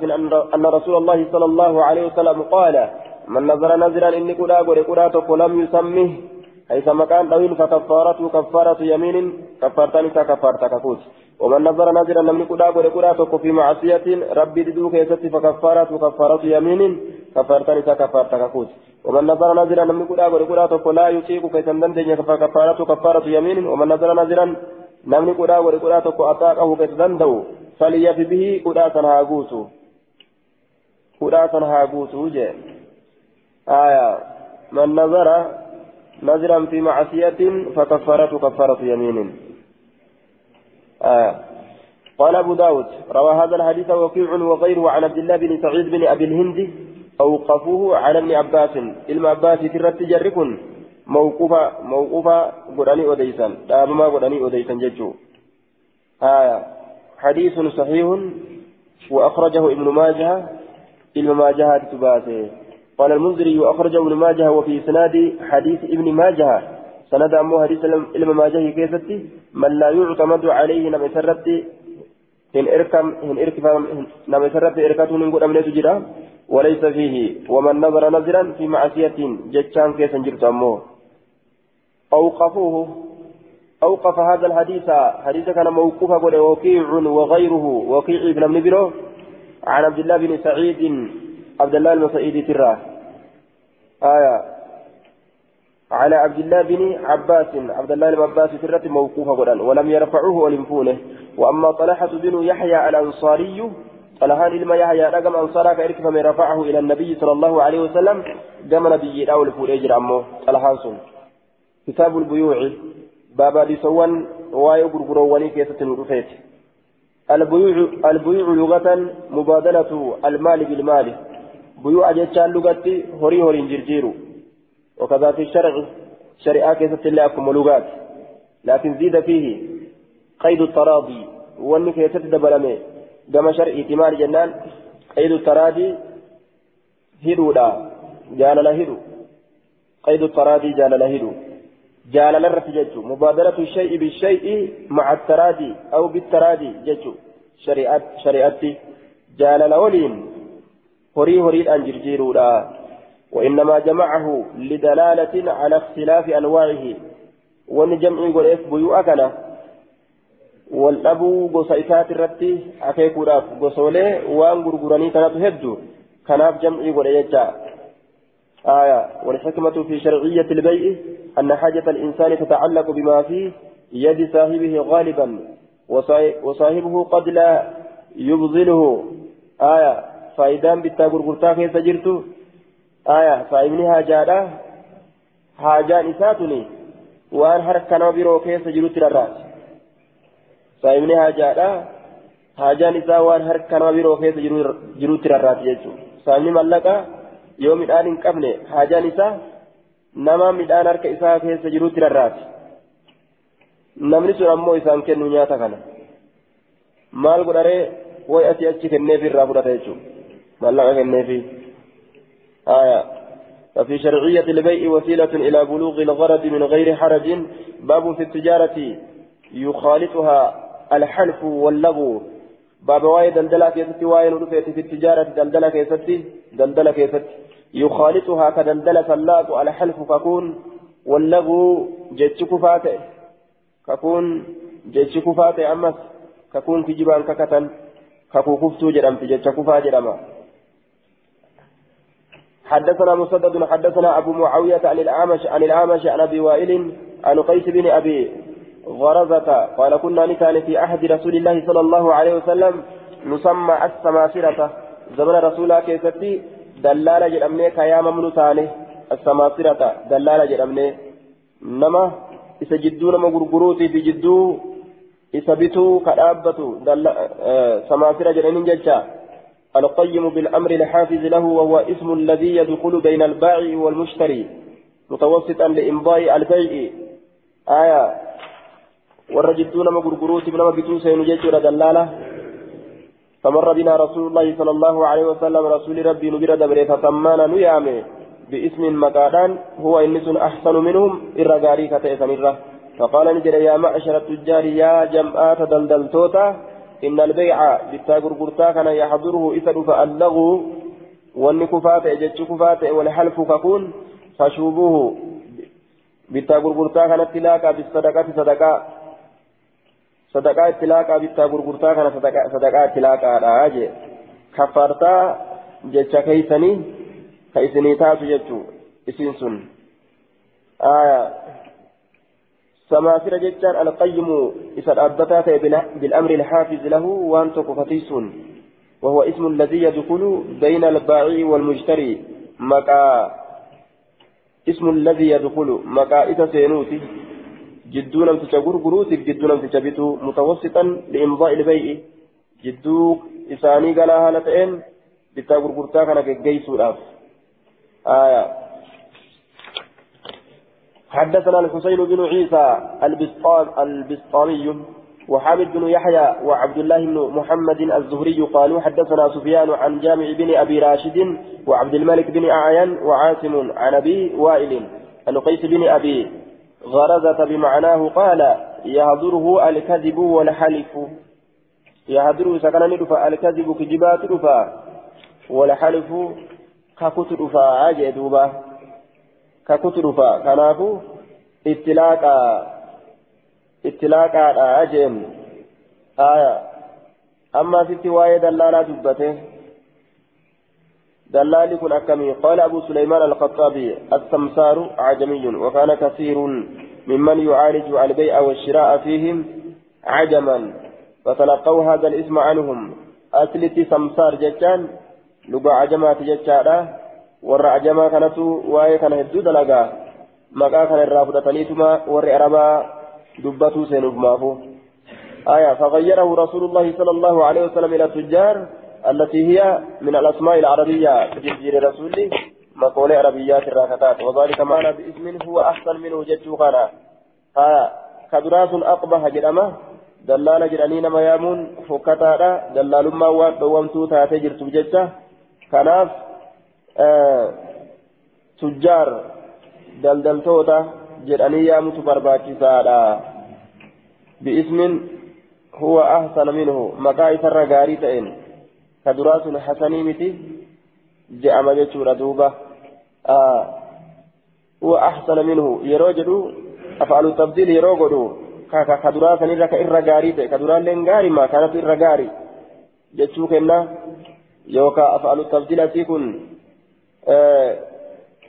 Speaker 1: ان رسول الله صلى الله عليه وسلم قال من نظر نظرا اني قدا قدا لم يسمه حيث مكان طويل فكفارته كفارة يمين كفارتان كفارة كفوت. ومن نظر نظرا لم يكن أقول قرأت في معصية ربي ددوك يست فكفارته كفارة يمين كفارتان كفارة كفوت. ومن نظر نظرا لم يكن أقول قرأت لا يطيق كيسندن دنيا فكفارته كفارة يمين. ومن نظر نظرا لم يكن أقول قرأت أطاقه كيسندن فليف به قرأة هاغوتو. قرأة هاغوتو جاء آية. من نظر نذرا في معصية فكفارته كفارة يمين. آه. قال أبو داود روى هذا الحديث وكيع وغيره عن عبد الله بن سعيد بن أبي الهند أوقفوه على ابن عباس. علم عباس ترت جركن موقوفة موقوفة قراني أديسا دابما قراني أديسا ججو آية حديث صحيح وأخرجه ابن ماجه. ابن ماجه تباته قال المنذري وأخرجه ابن ماجه وفي إسناد حديث ابن ماجه. سند أمو حديث ابن ماجه كيفتي من لا يعتمد عليه نما سرت إن إركم إن إركف نما سرت إركته من قد أمنيت جرا وليس فيه. ومن نظر نظرا في معصية جتشان كيسا جرت أمو. أوقفوه. أوقف هذا الحديث. حديث كان موقوفا وكيع وغيره. وكيع بن ابن بلو عن عبد الله بن سعيد عبد الله المسعيد تراه آية. على عبد الله بن عباس عبد الله بن عباس سرة موقوفة قرآن ولم يرفعوه ولمفونه وأما طلحة بن يحيى الأنصاري طلحة لما يحيى رقم أنصارا كإرك فمن رفعه إلى النبي صلى الله عليه وسلم قام نبي الأول فور أجر أمه طلحة كتاب البيوع. بابا لسوان وايو غرغروني كيسة البيوع البيوع لغة مبادلة المال بالمال. بيوع جتشان لغة هوري هوري جرجيرو. وكذا في الشرع شريعة كيسة الله أكم لغات لكن زيد فيه قيد التراضي. وأن كيسة دبلمي. كما شرع اعتماد جنان قيد التراضي هدو لا جال هدو. قيد التراضي جال هدو. جال لرت ججو. مبادرة الشيء بالشيء مع التراضي أو بالتراضي ججو. شريعة شريعتي جال لولين هري الأنجرجيرو لا وإنما جمعه لدلالة على اختلاف أنواعه ونجمع إف بيو أكنا والأبو قصيتات الرتي أكيكو راف قصولي وان قرقراني كانت هدو كناف جمع يجا آية والحكمة في شرعية البيع أن حاجة الإنسان تتعلق بما في يد صاحبه غالبا وصاحبه قد لا يبذله آية فإذا بتا قرقرتا كيف جرتو آية فإبني هاجادا هاجان إساتني وأن حركنا برو كيس جلوت الرات فإبني هاجادا هاجان إسا وأن حركنا برو كيس جلوت الرات يجو فإبني ملقا يوم الآن قبل هاجان إسا نما مدان حرك إسا كيس جلوت الرات namni sun ammoo isaan kennu nyaata kana. Maal godharee way asii achi kenneefi irraa fudhata jechuudha. Mallaqa kenneefi آية. ففي شرعية البيع وسيلة إلى بلوغ الغرض من غير حرج باب في التجارة يخالطها الحلف واللغو. باب واي دلدلة كيستي واي نرفيت في التجارة دلدلة كيستي دلدلة كيستي. يخالطها كدلدلة اللاق الحلف فكون واللغو جتش كفاتي ككون جتش كفاتي أمس. ككون في جبان ككتن. ككو كفتو جرم في جتش كفا جرما حدثنا مسدد حدثنا أبو معاوية عن الأعمش عن الأعمش عن أبي وائل عن قيس بن أبي غرزة قال كنا نكان في عهد رسول الله صلى الله عليه وسلم نسمى السماسرة. زمن رسول كيستي دلالة جرمني كيام ممنوتاني السماسرة دلالة جرمني. نما إذا جدو نما غرغروتي في جدو إذا بتو كأبتو سماسرة جرمين ججا القيم بالأمر الحافز له وهو اسم الذي يدخل بين البائع والمشتري متوسطا لإمضاء البيع. آية. والرجدون مغرغروت بنما بتو سينجيش دلالة. فمر بنا رسول الله صلى الله عليه وسلم رسول ربي نبر دبر فسمانا نيامي باسم مكادان هو إنس أحسن منهم إرغاري كتئسن فقال نجد يا معشر التجار يا جمعات دلدلتوتا إن البيع بتا غرغرتا كان يحضره إسد فألغوا وأن كفات أجج كفات والحلف ككون فشوبوه. بتا غرغرتا كان تلاقى بالصدقة صدقة. صدقة تلاقى بتا غرغرتا كان صدقة تلاقى راجع كفارتا جج كيسني كيسني تاتو ججو إسنسن آية. سماسر جتان القيم إذا أبتا بالأمر الحافز له وأن تكفتيس وهو اسم الذي يدخل بين البائع والمشتري مكا اسم الذي يدخل مكا إذا سينوتي. جدو لم تشغر قروتك جدو لم تشبته متوسطا لإمضاء البيع. جدو إساني قال هالتين بتاغر قرتا كان الأف آية. حدثنا الحسين بن عيسى البسطام البسطامي وحامد بن يحيى وعبد الله بن محمد الزهري قالوا حدثنا سفيان عن جامع بن أبي راشد وعبد الملك بن أعين وعاصم عن أبي وائل عن قيس بن أبي غرزة بمعناه قال يهضره الكذب والحلف. يهضره سكن ندفع الكذب كجبات دفع والحلف ككت دفع أجدوبة ككت دفع كنافو اتلاقا ittilaaqaadha jeen aya amma sitti waa'ee dallaalaa dubbate. كن أكمي قال أبو سليمان الخطابي السمسار عجمي وكان كثير ممن يعالج البيع والشراء فيهم عجما فتلقوا هذا الاسم عنهم أسلتي سمسار جتان لقى عجمات جتانا عجما كانت واي كان هدو دلقا مقا كان الرافضة تنيتما ور أربا دبته سينوف مافو آية فغيره رسول الله صلى الله عليه وسلم إلى التجار التي هي من الأسماء العربية تجير رسوله مقولة عربيات الراكتات وذلك معنى باسم هو أحسن منه جدت خانا آية كدراس أقبح جرمه دلال جرانين ما يامون فكتادا دلال ما وامتو تاتي جرت جدته كناف آه تجار دلدلتوتا jedhanii yaamutu barbaachisaadha biismin huwa ahsana minhu maqaa isarra gaarii ta'een ka duraa sun hasanii miti je'ama jechuudha duuba huwa ahsana minhu yeroo jedhu afaalu tabdiil yeroo godhu ka duraa sanirra ka irra gaarii ta'e ka duraalleen gaarii maa kanatu irra gaarii jechuu kenna yookaan afaalu tabdiil asii kun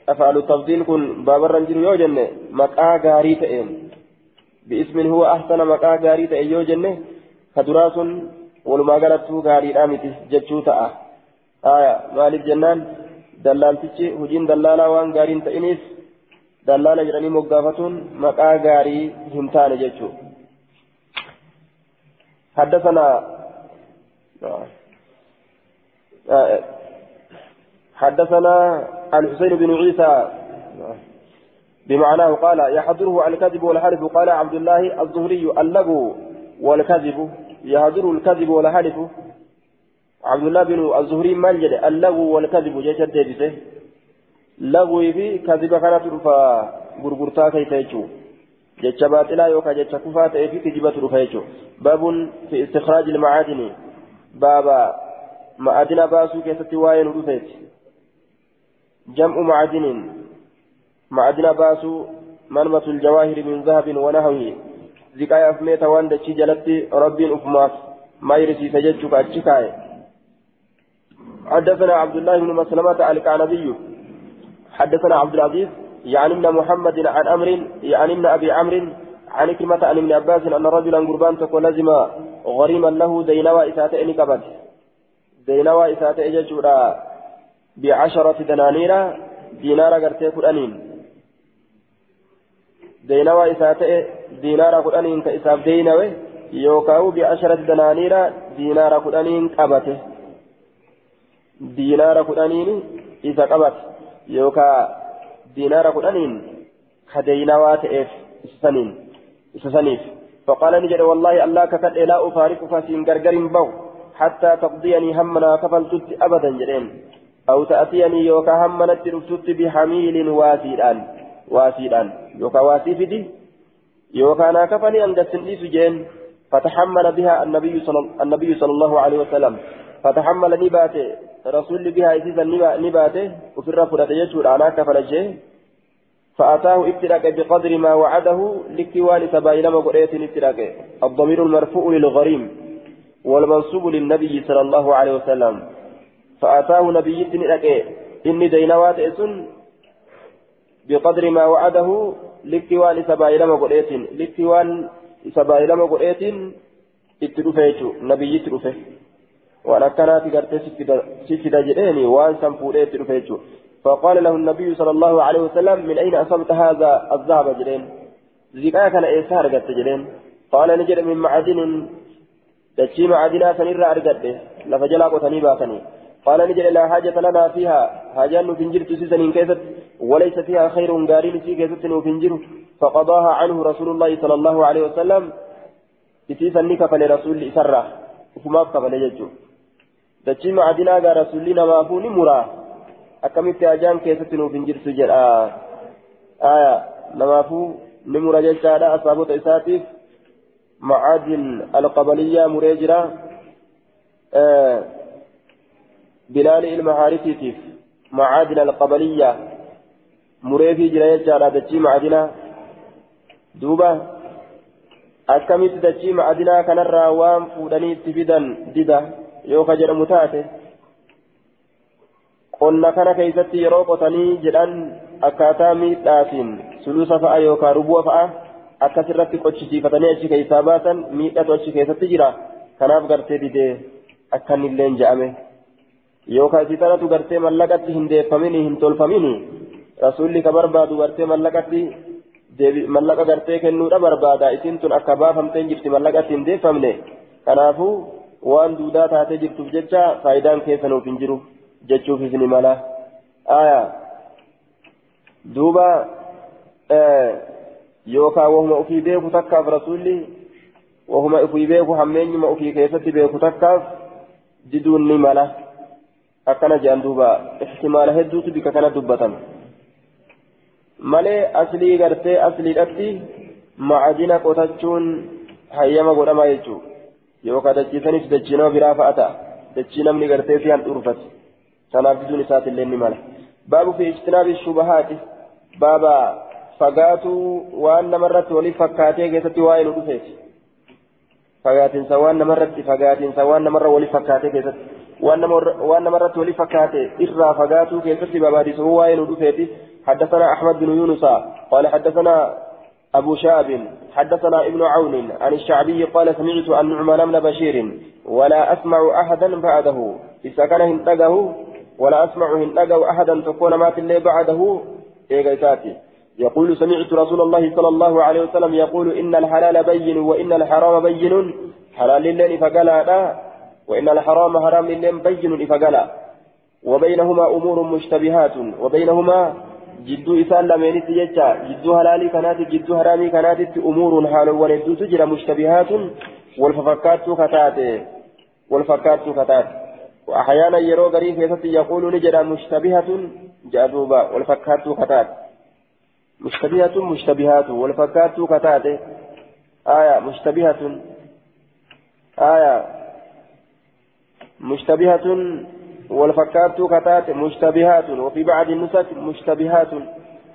Speaker 1: أفعل التفضيل كن باب الرنجر يوجن مقا غاري تئن باسم هو أحسن مقا غاري تئن يوجن كدراس ولما قالته غاري رامتي جتشو تأه. آية مالك جنان دلالتي هجين دلالا وان غارين تئنيس دلالا جراني مقافتون مقا غاري همتان جتشو حدثنا آه حدثنا الحسين بن عيسى بمعناه قال يحضره الكذب والحلف قال عبد الله الزهري اللغو والكذب يحضر الكذب والحلف. عبد الله بن الزهري مال اللغو والكذب جيش الدبسه لغو في كذب كانت jecha baaxilaa yookaan jecha kufaa ta'ee fi kijibatu dhufa jechuudha baabun fi istikhraaji ilmacaadini baaba ma'adina baasuu keessatti waa'ee nu dhufeeti جمع معدن. معدن باسو منمة الجواهر من ذهب ونهوه زكاية أفميت وان دتشي جلت رب أفماس. ما يرسي سجدتك أتشكاي حدثنا عبد الله بن مسلمة الكعنبي حدثنا عبد العزيز يعني ابن محمد عن أمر يعني ابن أبي عمرو عن كلمة عن ابن عباس أن رجلا قربان تكون لزم غريما له دينوى إساتئ نكبت دينوى إساتئ ججورا بعشرة دنانير دينار قرتي كدانين دينوا إساتئ دينار كدانين كإساف دينوي يوكاو بعشرة دنانير دينار كدانين قبته. دينار كدانين إذا قبت يوكا دينار كدانين كدينوا تئف إسسنين إسسنيف فقال نجد والله الله كفت لا أفارقك سين غرغر بو حتى تقضيني همنا كفلتت أبدا جرين. أو تأتيني يوكا همنت رفتت بحميل واسيدان واسيدان. يوكا واسي فدي يوكا ناكفني أن دسني سجين فتحمل بها النبي صلى, النبي صلى الله عليه وسلم. فتحمل نباته رسول بها إذا نباته وفي الرفضة يجور أنا كفنجه فأتاه ابتلاك بقدر ما وعده لكوان سبايل مقرية ابتلاك. الضمير المرفوع للغريم والمنصوب للنبي صلى الله عليه وسلم. فأتاه نبي لك إني دينوات إسن بقدر ما وعده لكوان سبايل مقرية لكوان سبايل مقرية اتلفيت نبي اتلفه وأنا كانت قرت سفد جريني وأن سنفوري اتلفيت فقال له النبي صلى الله عليه وسلم من أين أصبت هذا الذهب جرين زكاة كان إيسار قد جرين قال نجد من معدن دشي معدنا سنرى أرقده لفجلا قتني باتني قال نجد لا حاجة لنا فيها. حاجة نفنجر تسيسن كيست وليس فيها خير قارين في كيست نفنجر فقضاها عنه رسول الله صلى الله عليه وسلم. إتيسا نكفل رسول إسرة وفما كفل يجو دجي معدنا قال رسولنا ما فوني مرا. أكملت أجان كيست نفنجر سجل. آه. آية. نما فو نمر جيشادا أصابت إساتيف معادن القبلية مريجرة آه. بلال المعارفيتيف معادن القبلية مريفي جرى جارا دجي معدنا دوبا ma'adinaa kanarraa waan fuudhanii itti fidan dida yoo ka jedhamu taate qonna kana keessatti yeroo qotanii jedhan akkaataa miidhaatiin sulusa fa'a yookaan rubu'a fa'a akkasirratti qochisiifatanii achi keessaa baasan miidhatu achi keessatti jira kanaaf gartee didee akkanilleen je'ame. Yookaan si tanatu gartee mallaqatti hin deeffamini hin tolfamini rasuulli ka barbaadu gartee mallaqatti mallaqa gartee kennuudha barbaada isin tun akka baafamtee jirti mallaqatti hin deeffamne kanaafuu waan duudaa taatee jirtuuf jecha faayidaan keessa nuuf hin jiru jechuuf isni mala aayaa duuba yookaan wahuma ofii beeku takkaaf rasuulli wahuma ofii beeku hammeenyuma ofii keessatti beeku takkaaf diduun ni mala. Akkana jedhan duuba ihtimaala hedduutu bika kana dubbatan malee aslii gartee asliidhatti macadina qotachuun hayyama godhama jechuu yookaan dachiisanis dachii nama biraa fa'a ta'a dachii namni gartee fi handhuurfate sanaaf diduun isaatillee ni mala baabu fi ijtinaabi shubahaati baaba fagaatuu waan namarratti waliif fakkaatee keessatti waa'ee nu dhufeeti fagaatinsa waan namarratti fagaatinsa waan namarra waliif fakkaatee keessatti waan namarratti waliif fakkaate irraa fagaatuu keessatti babaadisuu waa'ee nu dhufeeti حدثنا أحمد بن يونس قال حدثنا أبو شاب حدثنا ابن عون عن الشعبي قال سمعت أن نعمان بن بشير ولا أسمع أحدا بعده. إذا كان هنتقه ولا أسمع هنتقه أحدا تكون مات اللي بعده. إيغيساتي يقول سمعت رسول الله صلى الله عليه وسلم يقول إن الحلال بين وإن الحرام بين. حلال لله فقال وإن الحرام حرام لله بين فقال وبينهما أمور مشتبهات. وبينهما جدو إسان لمينت يجا جدو هلالي كانت جدو حرامي كانت أمور حال ولدو تجرى مشتبهات. والففكات كتات. والفكات كتات. وأحيانا يرو غريب يقول نجرى مشتبهة جادوبا. والفكات كتات. مشتبهة مشتبهات. والفكات كتات. آية مشتبهة آية. مشتبهة والفكات كتات مشتبهات وفي بعض النسك مشتبهات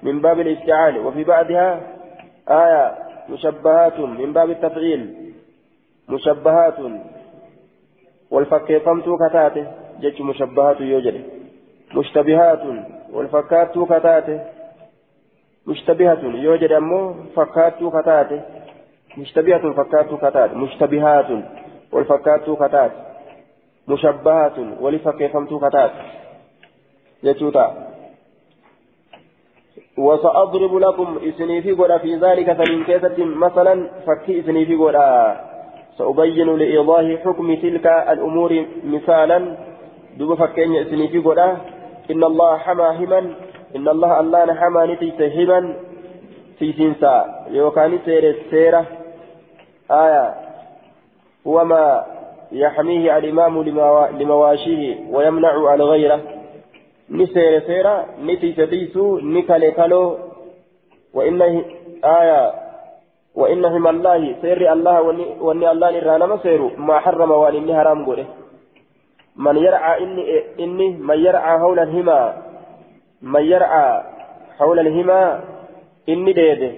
Speaker 1: من باب الاستعان وفي بعضها آية مشبهات من باب التفعيل. مشبهات والفكيفمت كتات جج مشبهات يوجد مشتبهات والفكات كتات مشتبهة يوجد أمو فكات كتات. مشتبهة فكات كتات مشتبهات والفكات كتات. مشبهات ولفكيفمت كتات. يجوتا. وسأضرب لكم إسني في في ذلك فمن كيسة مثلا فكي إسني في سأبين لإيضاح حكم تلك الأمور مثالا. دوب فكين إسني في إن الله حمى هما. إن الله الله نحمى نتيت هما. في سنسا يوكان سير سيرة. آية. وما يحميه الإمام لمواشيه ويمنع عن غيره. نسير سيرة نتي تديسو نكالي كالو. وإنه آية وإنهم الله سير الله وإن الله نرانا مسير ما حرم وأن إني حرام قوله. من يرعى إني إني من يرعى حول الهما. من يرعى حول الهما إني ديده.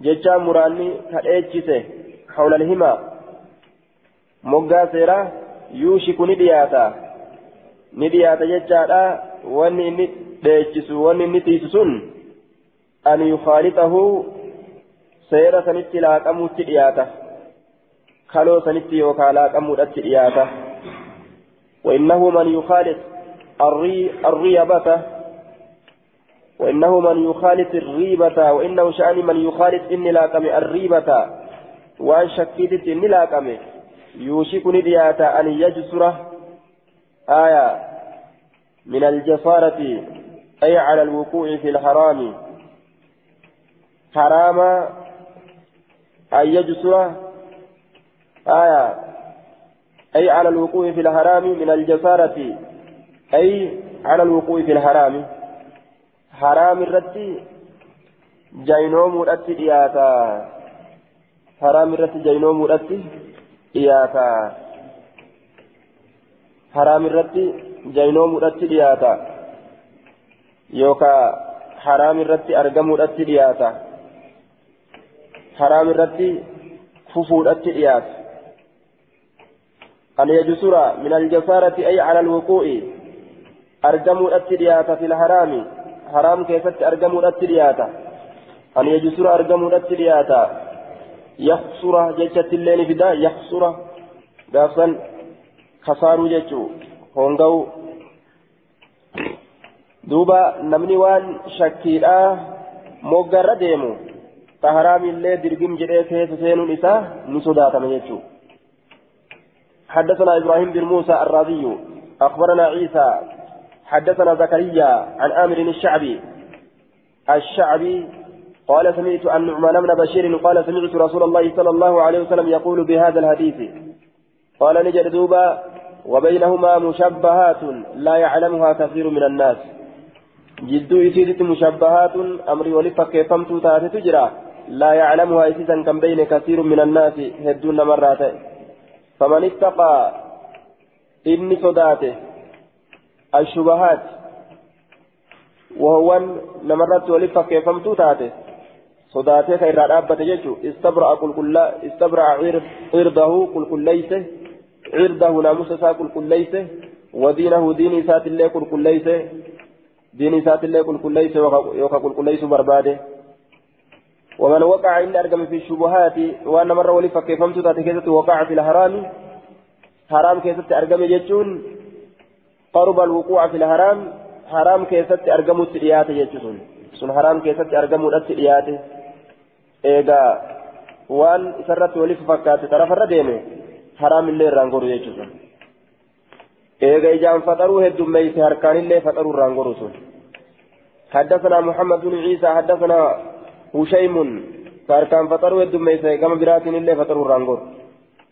Speaker 1: ججا مراني كالإيجيسه حول الهما. Moggaa seeraa yuushiku ni dhiyaata ni dhiyaata jechaadha wanni inni dheechisu wanni inni tiisu sun an yukhaalixahu seera sanitti laaqamuutti dhiyaata kaloo sanitti yookaan laaqamuudhatti dhiyaata وإنه من يخالط الري الريبة وإنه من يخالط الريبة وإنه شأن من يخالط إني لاقم الريبة وأن شكيت إني لاقم يوشك ندياتا أن يجسر. آية. من الجسارة أي على الوقوع في الحرام. حرام أن يجسر. آية. أي على الوقوع في الحرام. من الجسارة أي على الوقوع في الحرام. حرام الرتي جينوم الأتي إياتا حرام الرتي جينوم الرتي. جينوم الأتي إياتا يوكا حرام الرتي أرقم الأتي إياتا حرام الرتي ففو الأتي إياتا أن يجسر من الجسارة أي على الوقوع أرقم الأتي إياتا في الحرام حرام كيست أرقم الأتي إياتا أن يجسر أرقم الأتي إياتا يخسر جيشة الليل فدا يخسر قافا خسارو جيشو. هونغو دوبا نمني وان شكيلا موغر ديمو. تهرام اللي درقم جريه كيس سينو نساء نسوداتا مجيشو حدثنا إبراهيم بن موسى الرازي أخبرنا عيسى حدثنا زكريا عن آمر الشعبي الشعبي قال سمعت عن نعمان بن بشير قال سمعت رسول الله صلى الله عليه وسلم يقول بهذا الحديث. قال نجد دوبا وبينهما مشبهات لا يعلمها كثير من الناس. جدو إسيدت مشبهات أمري ولفك فمت تاتي تجرى لا يعلمها إسيدا كم بين كثير من الناس هدون مرات. فمن اتقى إني صداته الشبهات. وهو نمرت ولفك فمت تاتي عرضه ناموس سا كل كل ليس ودينه دين سات الله كل كل ليس دين سات الله كل كل ليس يوكا كل كل ليس برباده ومن وقع إلا أرقم في الشبهات وأن مرة ولي فكيفمت تاتي كيست وقع في الحرام حرام كيست أرقم جيشون قرب الوقوع في الحرام حرام كيست أرقم السريات جيشون sun. Haraam keessatti argamuudhatti dhiyaate. Eegaa waan isarratti waliif fakkaate tarafarra deeme haraam illee irraan goru jechuudha eega ijaan faxaruu heddummeeyse harkaanillee faxaruu irraan goru sun. حدثنا محمد بن عيسى حدثنا هشيم فاركان فطروا الدميس كما براتين الله فطروا الرانغور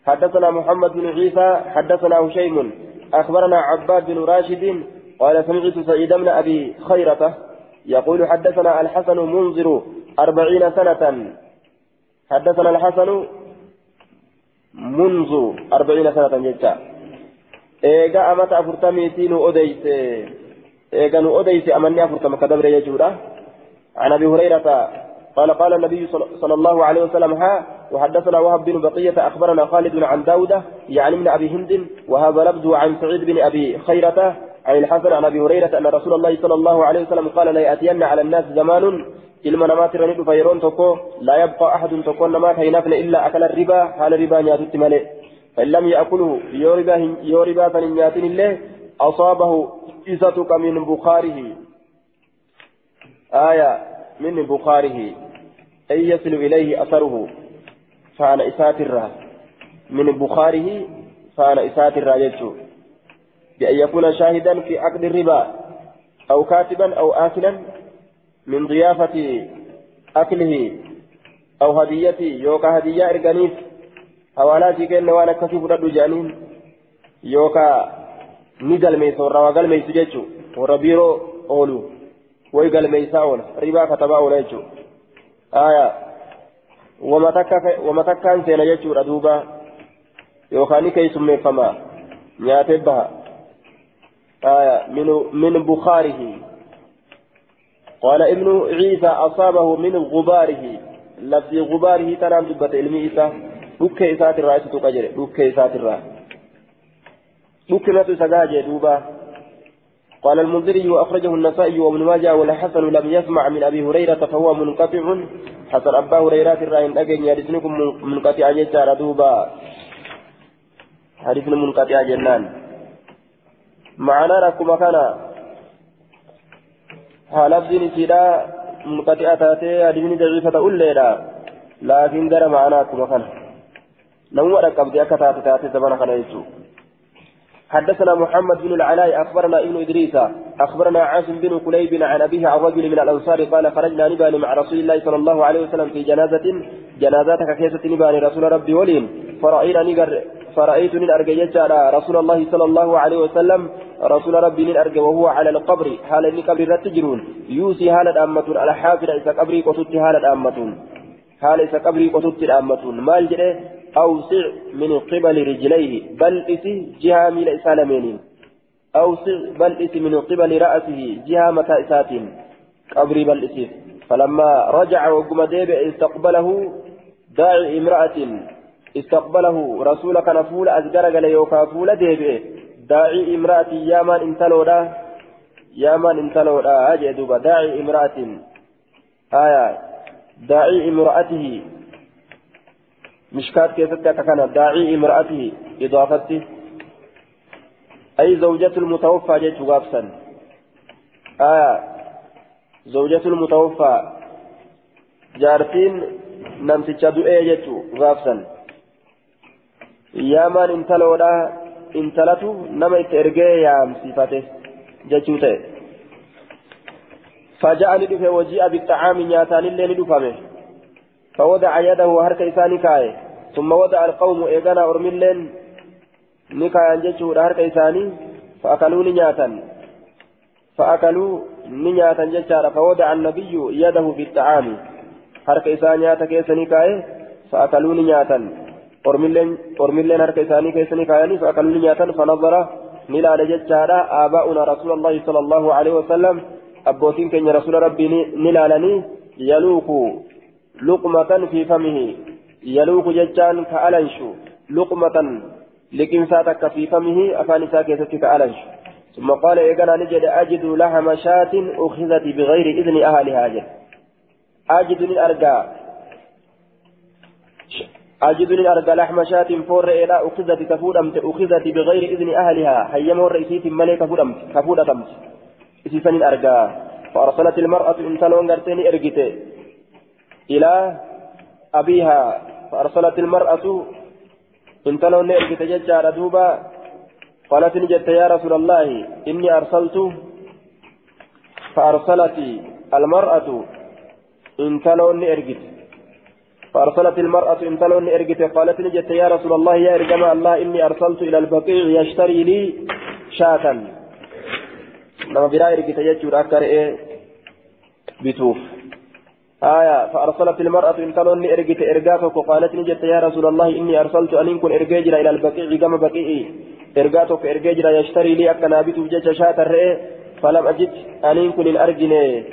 Speaker 1: حدثنا محمد بن عيسى حدثنا هشيم أخبرنا عباد بن راشد قال سمعت سعيد بن أبي خيرة يقول حدثنا الحسن منذر أربعين سنة. حدثنا الحسن منذ أربعين سنة جدا. إيجا أمت أفرتمي تينو أديس إيجا نو أديس أمني أفرتم كدبر يجورا. عن أبي هريرة قال قال النبي صلى الله عليه وسلم ها وحدثنا وهب بن بقية أخبرنا خالد عن داود يعني من أبي هند وهذا لفظه عن سعيد بن أبي خيرة عن الحسن عن أبي هريرة أن رسول الله صلى الله عليه وسلم قال لا ياتين على الناس زمان ilma namaatti irra ni dhufa yeroon tokko laa yabqa ahadun tokkoon namaa ka hin hafne illaa akala ribaa haala ribaa nyaatutti malee. فإن لم يأكله يوربا فنيات الله أصابه إزتك من بخاره آية من بخاره أي يصل إليه أثره فأنا إساتر من بخاره فأنا إساتر يجو بأن يكون شاهدا في عقد الربا أو كاتبا أو آكلا من ضيافة أكله أو هديته يوكا هدية إرقانيف حوالاتي كأن وأنا كسب رد جانين. يوكا نقل ميس وروا قل ميس جيتشو وربيرو أولو. ويقل ميسا أولا. ربا كتبا أولا جيتشو آية. وما تكا سينا جيتشو ردوبا يوكا نكي سمي فما. نياتبها. آية. من من بخاره. قال ابن عيسى أصابه من غباره. لفظ غباره تنام دبة علمي إيسى دك إسات الرأي ستقجر دك إسات الرأي. دك نتو سجاجة دوبا. قال المنذري وأخرجه النسائي وابن ماجه والحسن لم يسمع من أبي هريرة فهو منقطع. حسن أبا هريرة الرأي أجن يرسلكم منقطع جيشار دوبا. حديث منقطع جنان. معنا ركما كان لفظين سيدا منقطعة تاتي أدمني ضعيفة أوليدا لكن جرى معنا كما كان نمو ركب دي أكتات تاتي زمان كان يسو حدثنا محمد بن العلاء أخبرنا ابن إدريس أخبرنا عاصم بن كليب عن أبيه عن رجل من الأنصار قال خرجنا نبان مع رسول الله صلى الله عليه وسلم في جنازة جنازتك كيسة نبان رسول ربي ولين فرأينا نقر فرأيت من أرجى على رسول الله صلى الله عليه وسلم. رسول ربي من أرجى وهو على القبر. حال إني قبر رتجرون يوسي هالة أمة على حافر إذا قبري قصدت هالة أمة حال إذا قبري قصدت الأمة؟ مال جري أوسع من قبل رجليه. بل إسي جهة من إسالمين. أوسع بل إسي من قبل رأسه. جهة متى إساتين قبري بل إسي. فلما رجع وقم ديب استقبله داعي امرأة. استقبله رسولك نفول أزجر قال يوكا فول ديب داعي امرأة يامان انتلودا يامان انتلودا أجي دوبا. داعي امرأة. آية. داعي امرأته. مشكات كيف كان داعي امرأته. إضافته أي زوجة المتوفى؟ جيت غافسا آية. زوجة المتوفى. جارتين نمتجا دؤي جيت غافسا يامان انتلودا انتلتو نما اترجي يام صفته جيتوته فجاء لدفه وجيء بالطعام نياتان اللي لدفمه فوضع يده هرك إساني كاي ثم وضع القوم إيغانا أرملين نكايا جيتشو هرك إساني فأكلوا نياتا فأكلوا نياتا جيتشارا فوضع النبي يده في الطعام هرك إساني كيسني كاي فأكلوا نياتا أرملين أرملين هرك إساني كيسني كاي فأكلوا نياتا فنظر نلال جيتشارا آباؤنا رسول الله صلى الله عليه وسلم أبوتين كن رسول ربي نلالني يلوكوا لقمة في فمه يلوك ججان كألنشو لقمة لكن ساتك في فمه أفاني ساكتك كألنشو ثم قال إيقنا نجد أجد لحم شاة أخذت بغير إذن أهلها جد أجد من أرجاء أجد من أرجاء لحم شاة فور إلى أخذت كفودمت أخذت بغير إذن أهلها. هيما الرئيسية ملك كفودمت كفودمت إسيسن أرجاء فأرسلت المرأة إنسان قرتين إرجته إلى أبيها. فأرسلت المرأة انتلون نئر تججار دوبا. قالت نجت يا رسول الله إني أرسلت. فأرسلت المرأة انتلون نئرجت فأرسلت المرأة انتلون نئرجت قالت نجت يا رسول الله يا إرجم الله إني أرسلت إلى البقيع يشتري لي شاة. لما برا إرجت يجور أكر إيه؟ بتوف. آية فأرسلت المرأة إن تلون إرجت إرجاتك وقالت نجت يا رسول الله إني أرسلت أن كن إرجاجرا إلى البقيع كما بقيعي إرجاتك إرجاجرا يشتري لي أكنا بيت وجج شات الرئي فلم أجد أن كن إن أرجني.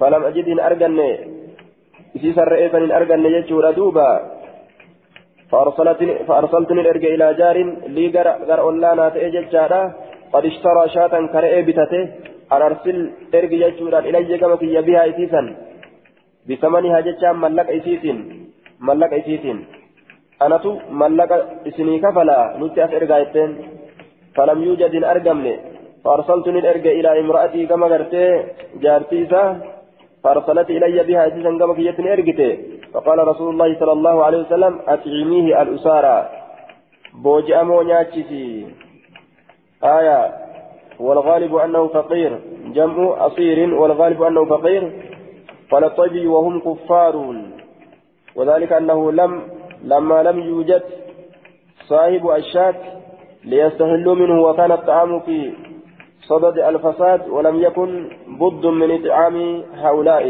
Speaker 1: فلم أجد إن أرجني. إسيس الرئي فإن أرجني يجور دوبا فأرسلت فأرسلتني الإرجاء إلى جار لي جر أولانا تأجج جارا قد اشترى شاة كرئي بتته أن أرسل إرجع يجورا إلي كما كي بها إسيسا بثمنها جتشان ملك إسيتين ملك إسيتين أنا تو ملك إسني كفلا أفئر غايتين فلم يوجد أرقمني فأرسلتني الأرقى إلى امرأتي كما قرتي جارتيسا فأرسلت إلي بها إسيسا كما أرقتي فقال رسول الله صلى الله عليه وسلم أطعميه الأسارة بوجأمو ناتشي. آية. والغالب أنه فقير. جمع أصير. والغالب أنه فقير. قال الطيبي وهم كفار. وذلك أنه لم لما لم يوجد صاحب الشاك ليستهلوا منه وكان الطعام في صدد الفساد ولم يكن بد من إطعام هؤلاء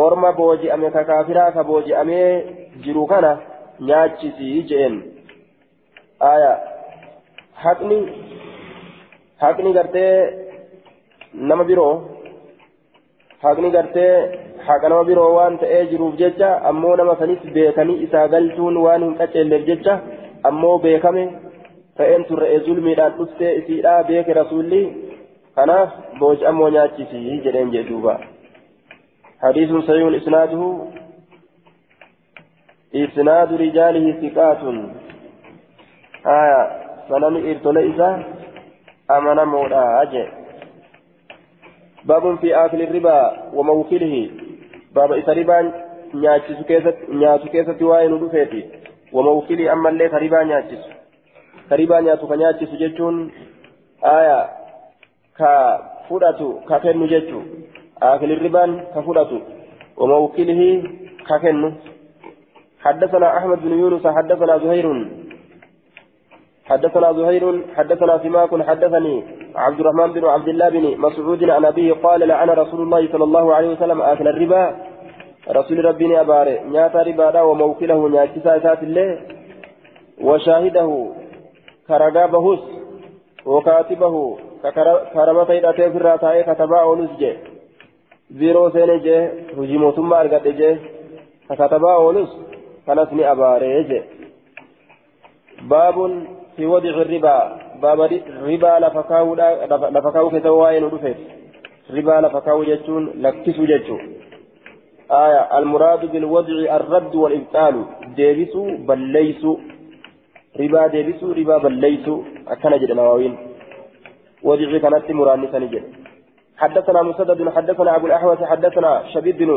Speaker 1: أرمى بوجي أمي كافرا كبوجي أمي جروكنا ناتشي جين آية حقني حقني قرتي نما haqni gartee haqa nama biroo waan ta'ee jiruuf jecha ammoo nama sanis beekanii isaa galchuun waan hin qaceelleef jecha ammoo beekame ta'een turre'ee zulmiidhaan dhuftee isiidhaa beeke rasuulli. Kanaaf booji'ammoo nyaachisii jedheen jedhuuba حديث صحيح إسناده إسناد رجاله ثقات آية سنن إرتليسا أمنا مولا أجل باب في آكل الربا وموكله باب إذا ربا نياتشس كيست وين رفيتي وموكله أما اللي ربا نياتشس كريبا نياتو كنياتي سججون آية كا فوداتو كاكنو ججو آكل الربان كفوداتو وموكله كاكنو حدثنا أحمد بن يونس حدثنا زهير حدثنا زهير حدثنا سماك حدثني عبد الرحمن بن عبد الله بن مسعود عن أبيه قال لعن رسول الله صلى الله عليه وسلم آكل الربا رسول ربي أباري نياتا ربا وموكله نياتسا سات الله وشاهده كرقابهس وكاتبه كرمته إلى في الراتاء كتبا أولوس جي زيرو سيني جي هجيمو ثم أرقات جي كتبا أولوس كانت أباري جي باب في وضع الربا باب ربا لفكاو لفكاو كتواين ودفت ربا لفكاو جتون لكسو جتون آية المراد بالوضع الرد والإبطال ديبسو بليسو ربا ديبسو ربا بليسو أكن جد نواوين. وضع كانت مرانسا نجد حدثنا مسدد حدثنا أبو الأحوص حدثنا شبيب بن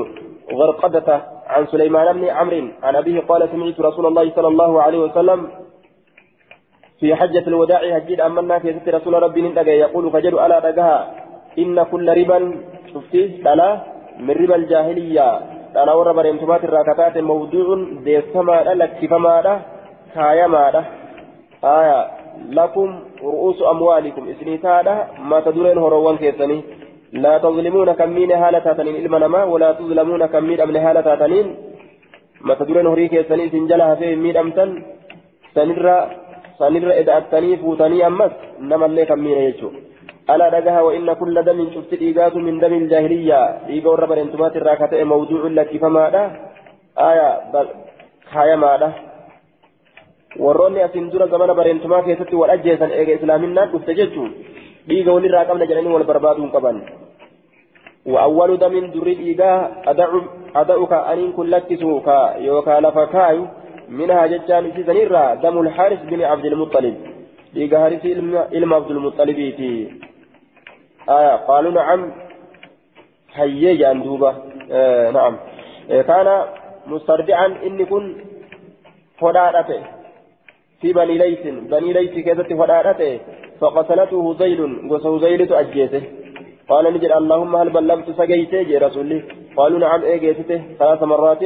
Speaker 1: غرقدة عن سليمان بن عمرو عن أبيه قال سمعت رسول الله صلى الله عليه وسلم في حجة الوداع هجيد أمنا في ست رسول ربي ندقى يقول فجد ألا دقها. إن كل ربا شفتي لا من ربا الجاهلية. أنا ورى بريمتمات الراكتات موضوع ديسما لكفما كايما آية لكم رؤوس أموالكم إسنيتادا ما تدرين هروان كيسني لا تظلمون كمين هالة تاتنين إلما نما ولا تظلمون كمين أمن هالة تاتنين ما تدرين هري كيسني سنجلها في ميد أمتن سنرى سنرى إذا أتني فوتني أمس نما اللي كمين يجو ألا دقها وإن كل دم شفت إيقاظ من دم الجاهلية إيقا وربا انتمات الراكتة موضوع لك فما آية خايا ما warroonni asiin dura zamana bareentumaa keessatti wal ajjeesan eega islaaminaan dhufte jechuun dhiiga walirraa qabna jedhanii wal barbaaduu qaban. وأول دم دري إيجا أدعك أن كن لكسوك يوكا لفكاي منها ججان في زنيرة دم الحارث بن عبد المطلب إيجا حارث إلم عبد المطلب آية قالوا نعم هيج أندوبة آه نعم كان مسترجعا إن كن فدارته في بني ليث بني ليث كذا فدارته فقتلته زيد وسو زيد أجيته قال نجد اللهم هل بلغت سجيته يا رسولي قالوا نعم اجيته ثلاث مرات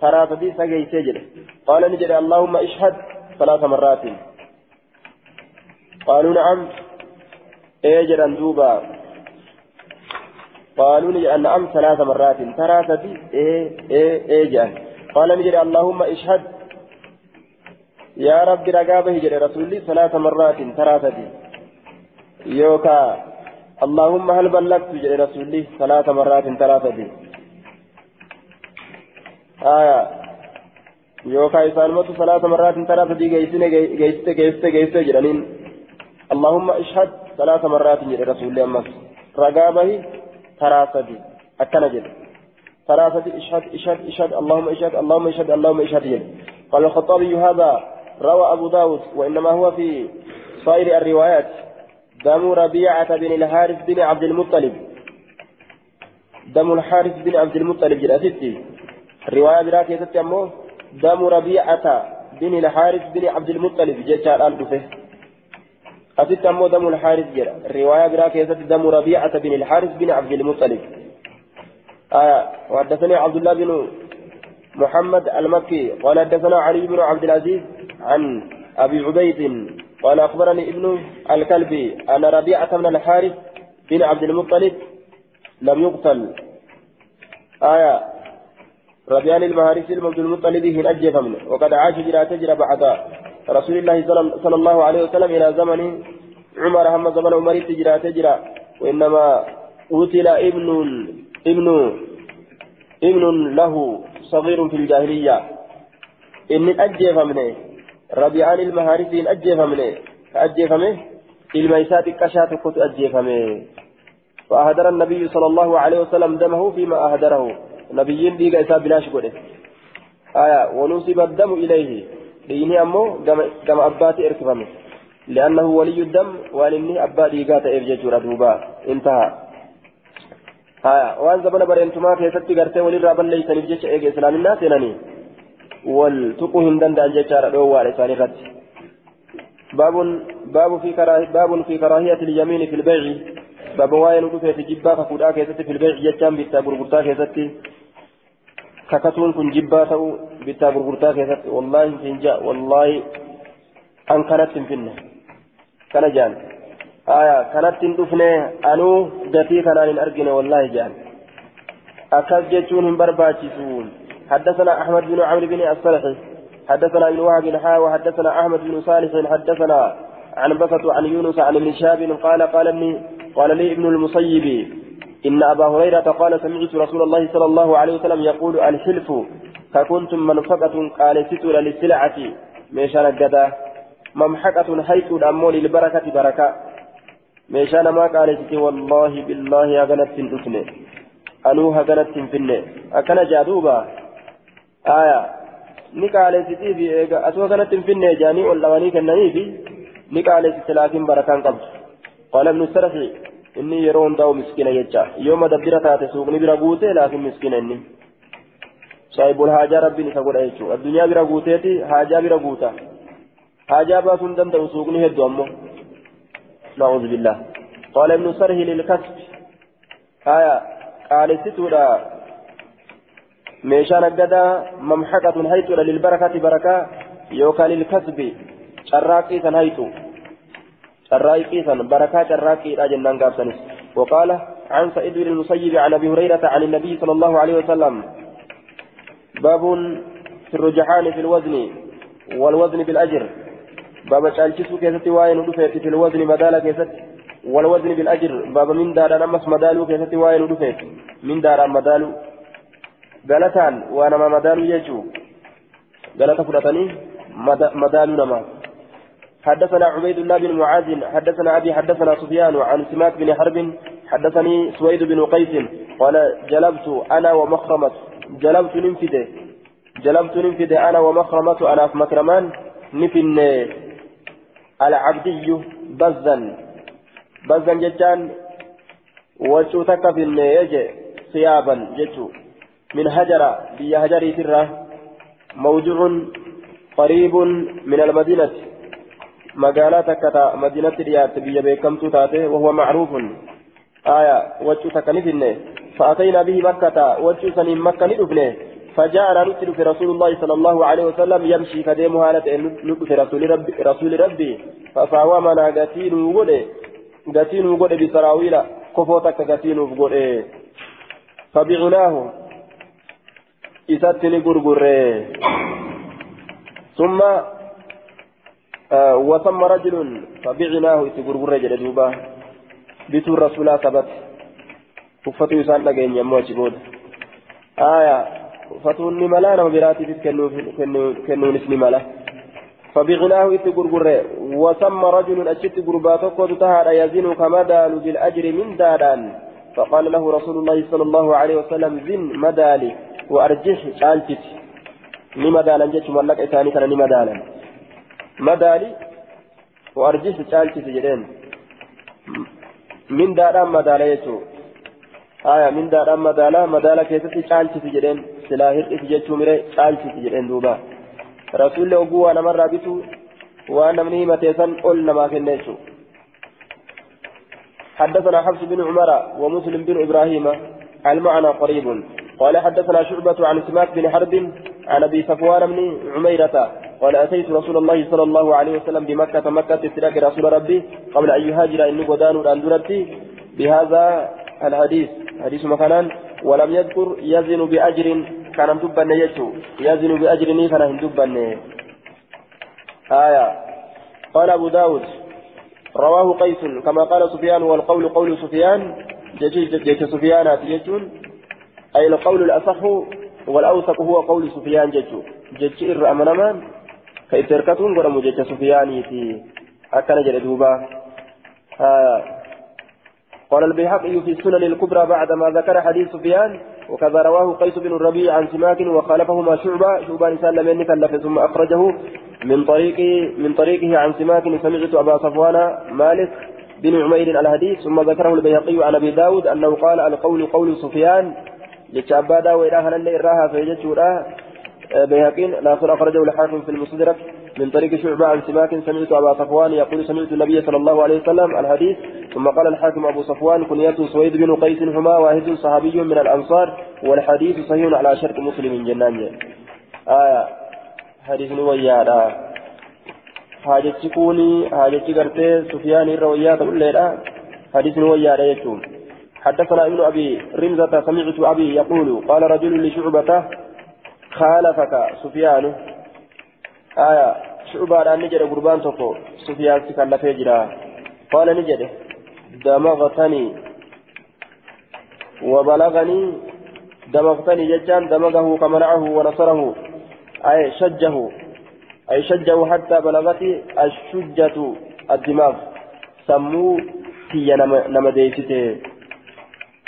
Speaker 1: ثلاثة سجيته قال نجد اللهم اشهد ثلاث مرات. قالوا نعم اجر دوبا قالوا نجد نعم ثلاث مرات. ثلاثة إيه إيه قال نجد اللهم اشهد يا رب رقابه جل رسولي ثلاث مرات ثلاثة يوكا اللهم هل بلغت جل رسولي ثلاث مرات ثلاثة آية. يوكا إسان ثلاث مرات ثلاثة جيسين جيست جيست جيست جلنين اللهم اشهد ثلاث مرات جل رسولي أمس. رقابه ثلاثة أكنا جل ثلاثة اشهد اشهد اشهد اللهم اشهد اللهم اشهد اللهم اشهد جل قال الخطابي هذا روى أبو داود وإنما هو في صائر الروايات. دم ربيعة بن الحارث بن عبد المطلب. دم الحارث بن عبد المطلب جلستي الرواية براك يتتي أمه دم ربيعة بن الحارث بن عبد المطلب جيشار ألدفه أتت أمه دم الحارث جرى الرواية براك دم ربيعة بن الحارث بن عبد المطلب. آه وحدثني عبد الله بن محمد المكي قال حدثنا علي بن عبد العزيز عن أبي عبيد قال أخبرني ابن الكلبي أن ربيعة بن الحارث بن عبد المطلب لم يقتل. آية ربيان المهارس بن عبد المطلب هنا أجف منه. وقد عاش جرى تجرى بعد رسول الله صلى الله عليه وسلم إلى زمن عمر هم زمن عمر تجرى تجرى وإنما قتل ابن ابن ابن له صغير في الجاهلية. إن أجف منه. ربيعان المهارسين أجيفمني. أجيفمه الميسات كشات كت أجيفمه فأهدر النبي صلى الله عليه وسلم دمه فيما أهدره. نبيين ديغا إسا بلاش قده آية ونسب الدم إليه. ديني أمو كما أباتي إركفمه لأنه ولي الدم وأنني أبا ديغا تأفجج ردوبا انتهى. آية وأن زمن برينتما كيستي غرتي ولي رابا ليس نفجج إيجا إسلام الناس ينني والتقو هندن دان جيشارة دووار إساني رد باب باب في كراهية باب في كراهية اليمين في البيع باب واين ودفت جبا كفودا كيست في البيع جتام بيتا غرغرتا كيست ككتون كن جبا تو بيتا غرغرتا كيست والله جنجا والله أن كانت تنفنه كان جان آية كانت تندفنه أنو دتي كان أرجنا والله جان أكاد جتون برباتشون حدثنا أحمد بن عمرو بن الصالحي حدثنا ابن وهب حا وحدثنا أحمد بن صالح حدثنا عن بسط عن يونس عن ابن شهاب قال قال ابن قال لي ابن المصيب إن أبا هريرة قال سمعت رسول الله صلى الله عليه وسلم يقول الحلف ككنتم منفقة قال ستر للسلعة. ميشان الجدا ممحقة حيث الأمول للبركة بركة. ميشان ما قال والله بالله أغنت تنتسني أنوها غنت تنفني أكن جادوبا آية finne jaanii ol dhawanii kennaniifi ni qaalessite laakiin barakaan qabdu qaala ibnu sarafi inni yeroo hundaa'u miskina jecha yoo madabbira taate suuqni bira guute laakiin miskina inni saahibul haajaa rabbiin isa godha jechuudha addunyaa bira guuteeti haajaa bira guuta haajaa baasuu hin danda'u suuqni hedduu ammoo نعوذ بالله قال ابن سره للكسب آية قال ستودا meeshaan aggadaa mamxaqatun hayxuudha lilbarakati barakaa yookaan lilkasbi carraaqqii san hayxu carraaqqii san barakaa carraaqqiidha jennaan gaabsanis. وقال عن سعيد بن المسيب عن ابي هريره عن النبي صلى الله عليه وسلم باب في الرجحان في الوزن والوزن بالاجر باب شالكسو كيست واين في الوزن مدالا كيست والوزن بالاجر باب من دار امس مدالو كيست واين ودفيت من دار مدالو galataan waa nama madaaluu jechuu galata fudhatanii madaaluu namaa حدثنا عبيد الله بن معاذ حدثنا ابي حدثنا سفيان عن سماك بن حرب حدثني سويد بن قيس قال جلبت أنا ومخرمة جلبت ننفده جلبت ننفده أنا ومخرمة أنا في مكرمان نفن العبدي بزا بزا جتان وشو تكفي يجي ثيابا جتو من هجر بي هجري ترى موضوع قريب من المدينة. مقالة كتا مدينة رياض بي بيكمت تاته وهو معروف. آية وجه تكنفنه فأتينا به مكة وجه سنين مكة ندفنه فجاءنا نسل في رسول الله صلى الله عليه وسلم يمشي كديم هالة نسل رسول ربي رسول ربي. ففاوامنا قتين وقوله قتين وقوله بسراويل كفوتك قتين وقوله فبعناه ni gurgurre. ثم آه وثم رجل فبعناه إتي غرغره جل دوبا بيتو الرسول ثبت uffatu isaan dhageenye ammoo achi booda. Aya uffatuun ni mala nama biraatiifis kennuunis ni mala. فبغناه إتقرقر وسمى رجل أشت قرباتك وتهاد يزن كمدال بالأجر من داران فقال له رسول الله صلى الله عليه وسلم زن مدالي وأرجح شالتت نمدالا جيش ملك إساني كان نمدالا. مدالي وأرجح شالتت جدين. من داران مدالا يجو آية من داران مدالا مدالا كيست شالتت جدين. سلاهر إتجيشو مري شالتت جدين دوبا. رسول الله أنا مرة بيتو وأنا من هيمتيسن قلنا ما كنيشو حدثنا حفص بن عمر ومسلم بن إبراهيم. المعنى قريب. قال حدثنا شعبة عن سماك بن حرب عن أبي صفوان بن عميرة قال أتيت رسول الله صلى الله عليه وسلم بمكة مكة استراك رسول ربي قبل أن يهاجر إني قدان الأندرتي بهذا الحديث حديث مكانا ولم يذكر يزن بأجر كان دبا يجو. يزن بأجر كان دبا آية. قال أبو داود رواه قيس كما قال سفيان والقول قول سفيان. جيش سفيان يجون أي القول الأصح والأوثق هو قول سفيان جيشو جيش إر أمنمان كيتركتون قرم جيش سفياني في أكن جلدوبا آه قال البيهقي في السنن الكبرى بعدما ذكر حديث سفيان وكذا رواه قيس بن الربيع عن سماك وخالفهما شعبة. شعبة لسان لم ينك ثم أخرجه من طريق من طريقه عن سماك سمعت أبا صفوان مالك بن عمير الحديث ثم ذكره البيهقي عن أبي داود أنه قال القول قول سفيان لتشابا داوي راها للي راها في جتشورا بيهقين لا أخرجه الحاكم في المستدرك من طريق شعبة عن سماك سمعت أبا صفوان يقول سمعت النبي صلى الله عليه وسلم الحديث ثم قال الحاكم أبو صفوان كنيته سويد بن قيس هما واحد صحابي من الأنصار والحديث صحيح على شرط مسلم جنان آية حديث ويادا حاجة كوني حاجة قرتي سفيان الرويات الليلة حديث ويادا يجوم حدثنا ابن أبي رمزة سمعت أبي يقول قال رجل لشعبة خالفك سفيان. آية شعبة أن نجد قربان تقو سفيان سكال فجرا قال نجد دمغتني. وبلغني دمغتني ججان دمغه فمنعه ونصره. أي شجه أي شجه حتى بلغت الشجة الدماغ. سموه هي نما ديسته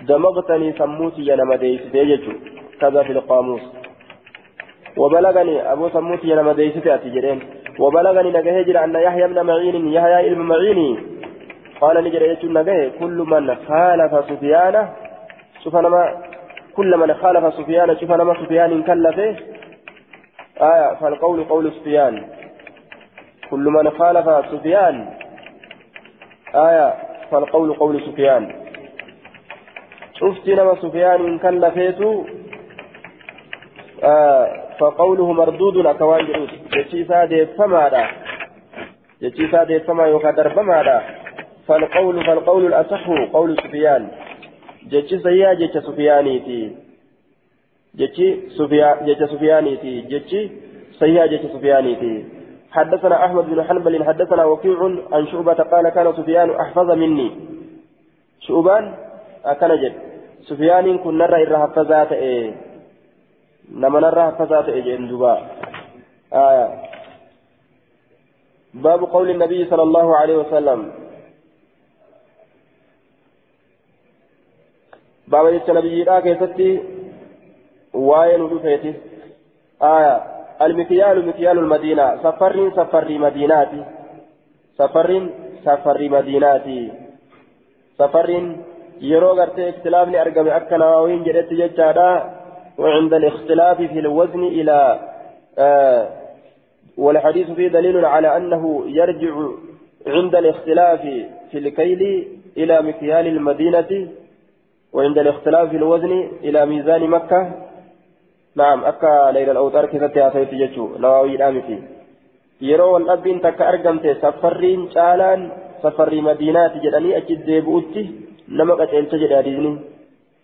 Speaker 1: دمغتني سموتي يا نما ديسته كذا في القاموس. وبلغني أبو سموت ينما ديستي أتجرين. وبلغني نجاه أن يحيى بن معين يحيى علم معين. قال نجرى نجاه كل من خالف سفيان شوف أنا ما كل من خالف سفيان أنا ما سفيان كلفه. آية فالقول قول سفيان. كل من خالف سفيان. آية فالقول قول سفيان. شفت نما سفيان كلفيته آه فقوله مردود أكوان جروس جتشيسا ديفما جتشيسا ديفما يقدر بما فالقول فالقول الأصح قول سفيان. جتشي سيا جتش سفيانيتي جتشي سفيا جتش سفيانيتي جتشي سيا جتش سفيانيتي حدثنا أحمد بن حنبل حدثنا وكيع عن شعبة قال كان سفيان أحفظ مني. شعبان أكنجد سفيان كن نرى إرها حفظات إيه nama narraa haffasaa ta'e jeen duba. باب قول النبي صلى الله عليه وسلم باب جت نبي لا كيستي واين ودفيتي آية المكيال مكيال المدينة سفر سفر مديناتي سفر سفر مديناتي سفر yeroo gartee ikhtilaafni argame akka nawawiin jedhetti jechaadha. وعند الاختلاف في الوزن إلى آه والحديث فيه دليل على أنه يرجع عند الاختلاف في الكيل إلى مكيال المدينة وعند الاختلاف في الوزن إلى ميزان مكة. نعم أكا ليلة الأوتار كذا تأتي جتشو نواوي الآمتي yeroo wal dhabbiin takka argamte safarriin caalaan safarrii madiinaati jedhanii achi hadiisni.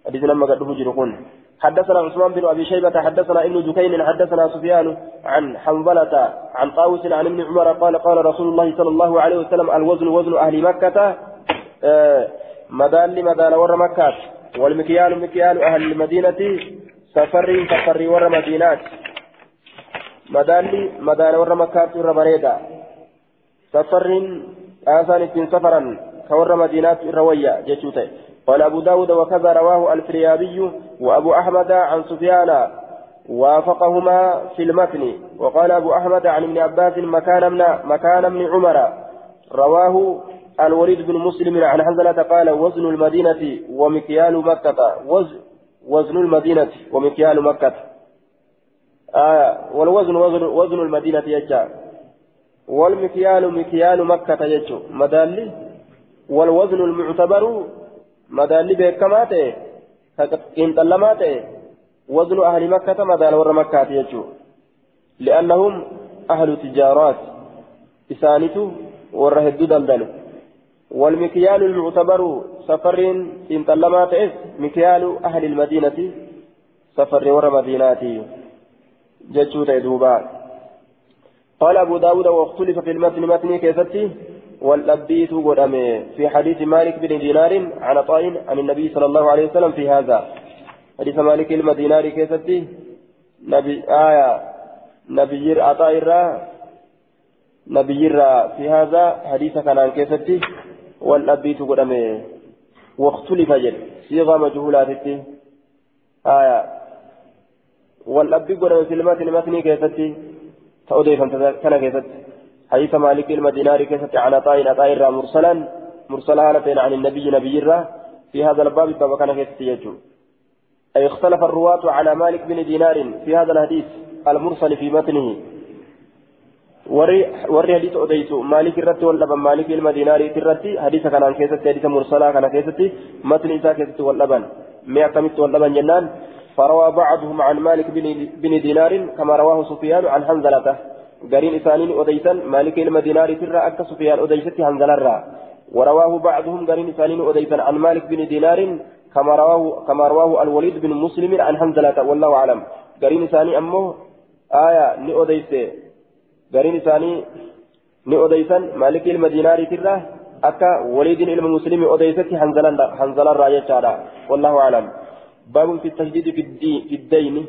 Speaker 1: Hadiisni nama gadhufu jiru kun. حدثنا عثمان بن ابي شيبه حدثنا ابن دكين حدثنا سفيان عن حنظله عن طاووس عن ابن عمر قال قال رسول الله صلى الله عليه وسلم الوزن وزن أهل مكه آه مدال مدال ور مكه والمكيال مكيال أهل المدينة سفر سفر ور مدينات مدال مدال ور مكه ور بريدا سفر آسان سفرا كور مدينات رويا جتوتي قال أبو داود وكذا رواه الفريابي وأبو أحمد عن سفيان. وافقهما في المتن. وقال أبو أحمد عن ابن عباس مكان من مكان ابن عمر. رواه الوليد بن مسلم عن حنزلة قال وزن المدينة ومكيال مكة. وزن وزن المدينة ومكيال مكة. آه والوزن وزن وزن المدينة يجا والمكيال مكيال مكة يجو مدالي والوزن المعتبر ta'e xiinxallamaa ta'e waznu ahli makkata madaala warra makkaati jechuudha li'annahum ahlu tijaaraat isaanitu warra hedduu daldalu والمكيال المعتبر سفر إن طلما تئس مكيال أهل المدينة سفر ور مديناتي جتشوت دوبا قال أبو داود واختلف في المتن متن كيفتي والأبيت قدامي في حديث مالك بن دينار عن طائن عن النبي صلى الله عليه وسلم في هذا. حديث مالك المدينار كيستي. نبي آية. نبي عطاء الرا. نبي في هذا حديث كان عن كيستي. والأبيت قدامي. واختلف جل صيغة مجهولات آية. والأبي قدامي في المتن متن كيستي. تأودي كان كيستي. حديث مالك المدينار كيست عن عطاء عطاء مرسلا مرسلا عن النبي نبي في هذا الباب باب كان كيست يجو أي اختلف الرواة على مالك بن دينار في هذا الحديث المرسل في متنه irratti wal dhaban maaliif ilma diinaariiti irratti hadiisa kanaan keessatti hadiisa mursalaa kana keessatti matni isaa keessatti wal dhaban mee akkamitti wal dhaban jennaan فروى بعضهم عن مالك بن دينار كما رواه سفيان عن حنزلة قرين إسانين أديسا مالك إلما ترى أكا سفيان أديست حنزلة ورواه بعضهم قرين إسانين أديسا عن مالك بن دينار كما رواه كما رواه الوليد بن مسلم عن حنزلة والله أعلم قرين إساني أمه آية نأديسه gariin isaanii ni odeysan maalikii ilma diinaariitirra akka waliidin ilma muslimii odeysatti hanzalarraa jechaadha. Wallahu aclam baabun fi tashdidi fiddayni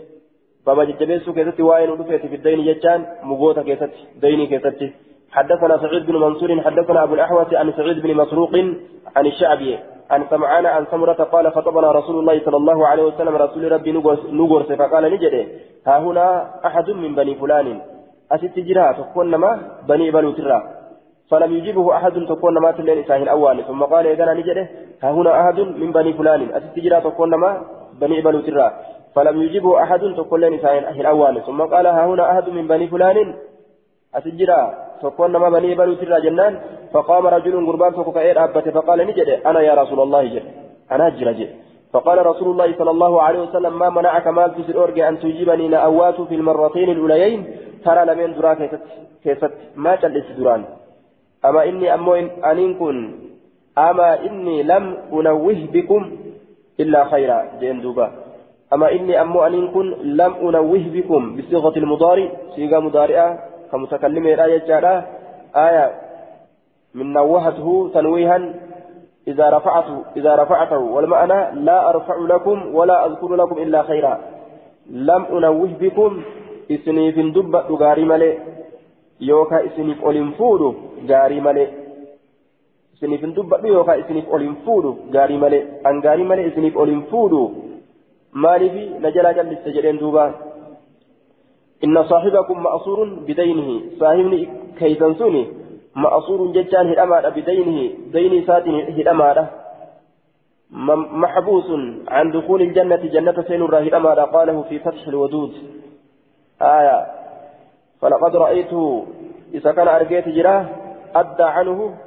Speaker 1: baba jajjabeessuu keessatti waa'ee nu dhufeeti fiddayni jechaan mugoota keessatti daynii keessatti. حدثنا سعيد بن منصور حدثنا أبو الأحوص عن سعيد بن مسروق عن الشعبي عن سمعان عن سمرة قال خطبنا رسول الله صلى الله عليه وسلم رسول ربي نغرس فقال نجده ها هنا أحد من بني فلان أست جرا تكون نما بني بنو ترى فلم يجيبه أحد تكون نما تلين إساه الأول ثم قال إذا نجده ها هنا أحد من بني فلان أست جرا تكون نما بني بنو ترى فلم يجيبه أحد تكون لين إساه الأول ثم قال ها هنا أحد من بني فلان؟ أست جرا تكون نما بني بنو ترى جنان. فقام رجل قربان فكفئ أبته فقال نجده أنا يا رسول الله. جل أنا أجرجه فقال رسول الله صلى الله عليه وسلم ما منعك مال في الأرجع أن تجيبني نأوات في المرتين الأوليين؟ ترى لمن درا كيست كيست ما جلس دران. أما إني أمو أنين كن؟ أما إني لم أنوه بكم إلا خيرا. جين دوبا. أما إني أمو أنين كن لم أنوه بكم بصيغة المضارع صيغة مضارعة كمتكلم الآية جارة آية من نوهته تنويها إذا رفعته إذا رفعته والمعنى لا أرفع لكم ولا أذكر لكم إلا خيرا لم أنوه بكم isiniifin dubbadhu gaarii malee yookaan isiniif ol hin fuudhu gaarii malee isiniifin dubbadhu yookaan isiniif ol hin fuudhu gaarii malee an gaarii malee isiniif ol hin maaliifi na jalaa calliste jedheen duuba inna saaxibakum ma'asuurun bidaynihi saahibni keeysan suni ma'asuurun jechaan hidhamaadha bidaynihi dayni isaatiin hidhamaadha محبوس عن دخول الجنة جنة سين الراهدة قاله في فتح الودود آية فلقد رأيته إذا كان أرجيت جراه أدى عنه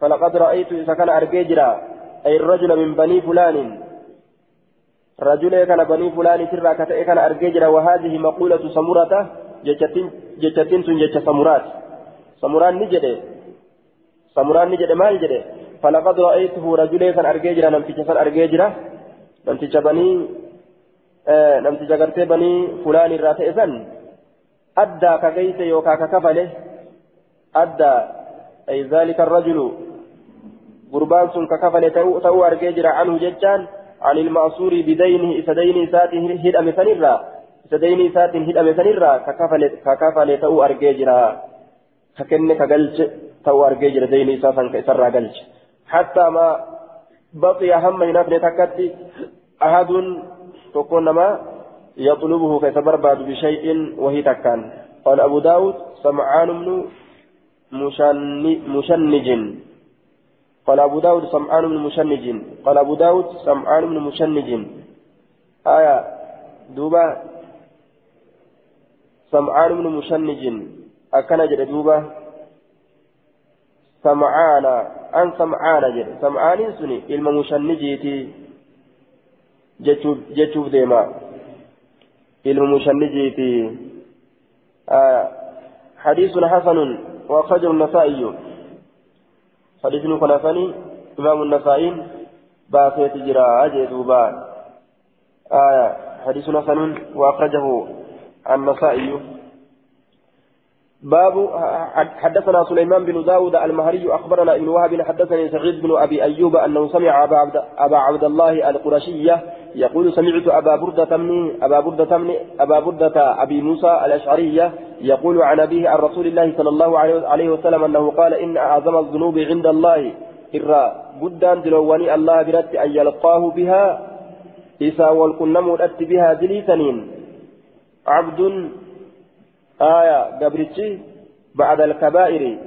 Speaker 1: فلقد رأيت إذا كان أرجيت جراه أي الرجل من بني فلان رجل كان بني فلان ترى كتئ كان أرجيت جراه وهذه مقولة سمرة جتتين جتتين جت سمرات. سمران نجد. سمران نجد ما نجد فلقد رأيته رجل كان أرجيت جراه نمتج كان أرجيت جراه نمتج بني namticha gartee banii fulaan irraa ta'e san addaa ka geeyse yookaan ka kafale addaa ay zaalika rajulu gurbaan sun ka kafale عن المأسور بدينه إسدين ساتين هدأم سنرا إسدين ساتين هدأم سنرا ككفل تأو أرجيجرا ككن كجلج تأو أرجيجرا دين ساتن كسرا جلج. حتى ما بقي هم هناك نتكتي. أحد تكون ما يطلبه كيتبرباد بشيء وهي تكان. قال أبو داود سمعان بن مشنج. قال أبو داود سمعان بن مشنج. قال أبو داود سمعان بن مشنج. آية دوبا سمعان بن مشنج. أكن جد دوبا سمعان. أن سمعان جد. سمعان سني. علم مشنجيتي jechuuf deema ilmu mushannijiiti حديث حسن. وأخرجه النسائي. حديث كنفني إمام النسائي باسيت جرا جدوبا آية حديث حسن وأخرجه النسائي باب حدثنا سليمان بن داود المهري أخبرنا ابن وهب حدثني سعيد بن أبي أيوب أنه سمع أبا عبد, أبا عبد الله القرشية يقول سمعت أبا بردة من أبا بردة من أبا بردة أبي موسى الأشعرية يقول عن أبيه عن رسول الله صلى الله عليه وسلم أنه قال إن أعظم الذنوب عند الله إرى قدان دلواني الله برد أن يلقاه بها إسا والكنم بها دليسنين عبد آية قبرتي بعد الكبائر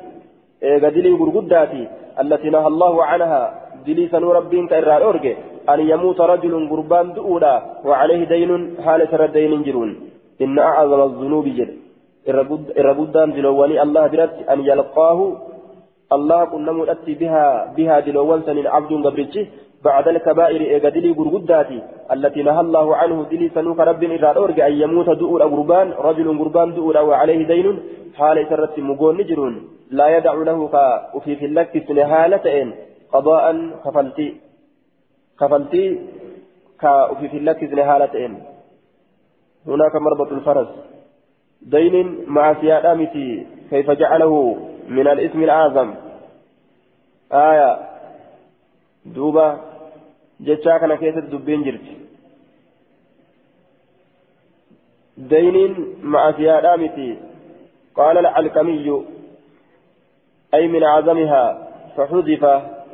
Speaker 1: قدلي غرغداتي التي نهى الله عنها. دلي سنو ربين كإرى الأرجع أن يموت رجل قربان دؤولا وعليه دين حالة الدين جرون إن أعظم الذنوب جد. إرقودان دلواني الله برد أن يلقاه. الله كنا مؤتي بها بها دلوان سنين عبد قبرتشه بعد الكبائر إيقادلي قرقداتي التي نهى الله عنه دلي سنوك رب إراد أورج أن يموت دؤول قربان رجل قربان دؤول أو عليه دين حال سرت مقون نجرون. لا يدع له وفي في اللك سنهالتين قضاء كفلتي كفلتي كوفي في اللك سنهالتين هناك مربط الفرس. دين مع سيادامتي كيف جعله من الاسم الأعظم؟ آية. دوبا جتشا كان كيسة دبين جرت دين مع سيادامتي قال العلكمي أي من أعظمها فحذف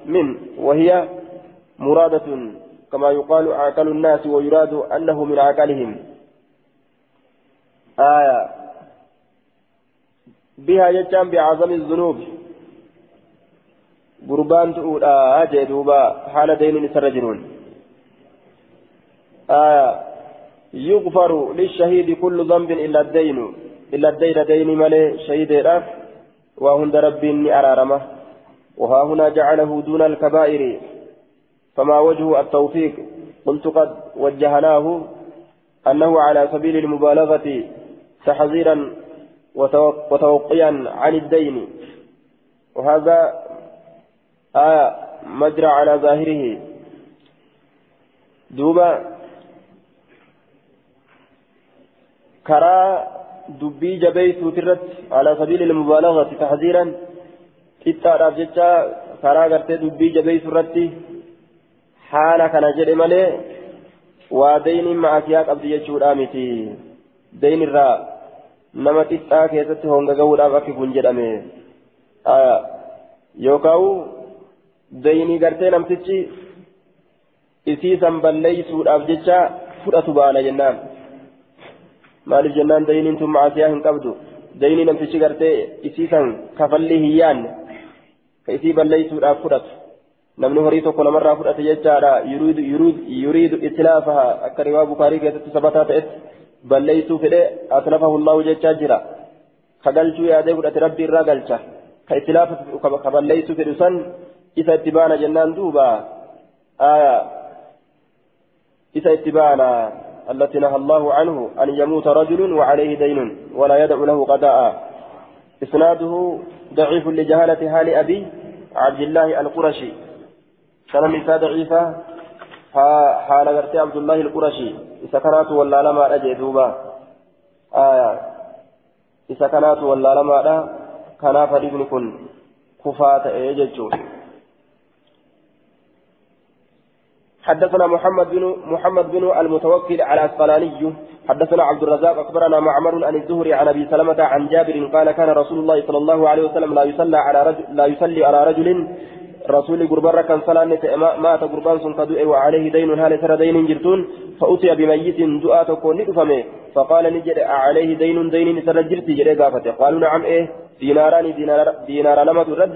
Speaker 1: من وهي مرادة كما يقال عاقل الناس ويراد أنه من عاقلهم آية بها يجام بعظم الذنوب قربان تؤولا جدوبا حال دين سرجرون آية يغفر للشهيد كل ذنب إلا الدين إلا الدين دين ملي شهيد الأف وهند ربي أرارمه وها هنا جعله دون الكبائر فما وجه التوفيق قلت قد وجهناه أنه على سبيل المبالغة تحذيرا وتوقيا عن الدين وهذا آية مجرى على ظاهره دوبا كرا دبي جبيت ترت على سبيل المبالغة تحذيرا xiqqaadhaaf jecha karaa gartee dubbii jabeessu irratti haala kana jedhe malee waa dayniin ma'asiyaa qabdi jechuudha miti daynirraa nama xiqqaa keessatti honga gahuudhaaf akki kun jedhame yookaan daynii gartee namtichi isiisan balleeysuudhaaf jecha fudhatu baala jennaan maaliif jennaan dayniin tun ma'asiyaa hin qabdu daynii namtichi gartee isiisan kafallii hin yaanne ka isii balleeysuudhaaf fudhatu namni horii tokko namarraa fudhate jechaadha yuriidu itilaafaha akka riwaa bukaarii keessatti sabataa ta'etti balleeysuu fedhe atlafahu llahu jechaa jira ka galchuu yaadee fudhate rabbi irraa galcha ka itilaafa ka balleeysuu fedhu san isa itti baana jennaan duuba? Aya. Isa itti baana. التي نهى الله عنه أن يموت رجل وعليه دين ولا يدع له قضاء إسناده ضعيف لجهالة حال أبي عبد الله القرشي سلام إسا ضعيفة حال غرتي عبد الله القرشي كانت ولا لما أجي دوبا آية كانت ولا لما كان فريق كن كفاة إيججون حدثنا محمد بن محمد بن المتوكل على الأسقلاني حدثنا عبد الرزاق أخبرنا معمر عن الزهري عن أبي سلمة عن جابر قال كان رسول الله صلى الله عليه وسلم لا يصلى على رجل لا يصلي على رجل رسول قربان كان صلاة مات قربان سنقدوا وعليه دين هال ترى دين جرتون فأتي بميت دعاء تكون نقفمه فقال نجد عليه دين دين ترى جرتي جري قالوا نعم إيه ديناران دينار دينار لما ترد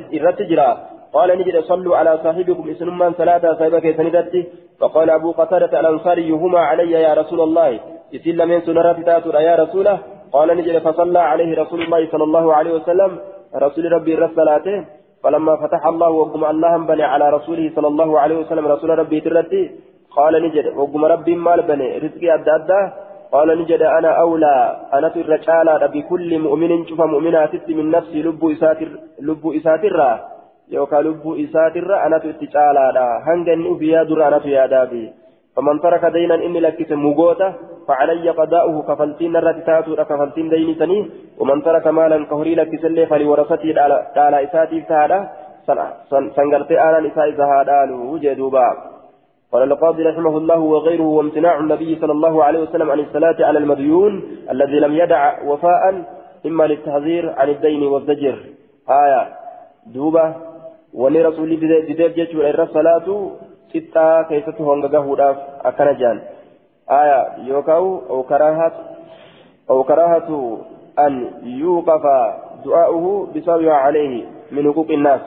Speaker 1: جرا. قال نجد صلوا على صاحبكم اسنمان صلاة صاحبك سندتي فقال أبو قتادة الأنصاري هما علي يا رسول الله. يسل من سنرات تاتر يا رسوله. قال نجد فصلى عليه رسول الله صلى الله عليه وسلم. رسول ربي الرسلاته فلما فتح الله وقم الله بني على رسوله صلى الله عليه وسلم رسول ربي ترتي قال نجد وقم ربي مال بني رزقي أدى أدى. قال نجد أنا أولى. أنا في الرجالة بكل مؤمن شوف مؤمنات من نفسي لب إساتر لب إساتر. Yookaan lubbuu isaatirra anatu itti caalaadha hanga inni uf yaadurra anatu yaadaafi daynan inni lakkise mugoota facalayya qadaa'uhu kafaltiin narratti taatuudha kafaltiin dayni sanii waman taraka maalan ka horii lakkisellee faliwarasatii dhaala isaatiif tahaadha sangartee aanaan isaa isa haadhaalu jee duuba قال القاضي رحمه الله وغيره وامتناع النبي صلى الله عليه وسلم عن الصلاة على المديون الذي لم يدع وفاء إما للتحذير عن الدين والزجر آية دوبة wanni rasuulli dideef jechuudha irra salaatu qixxaa keessatti honga gahuudhaaf akkana jaan aya yookaan awkaraahatu an yuuqafa du'aa'uhu bisawiha calayhi min huquuqi innaas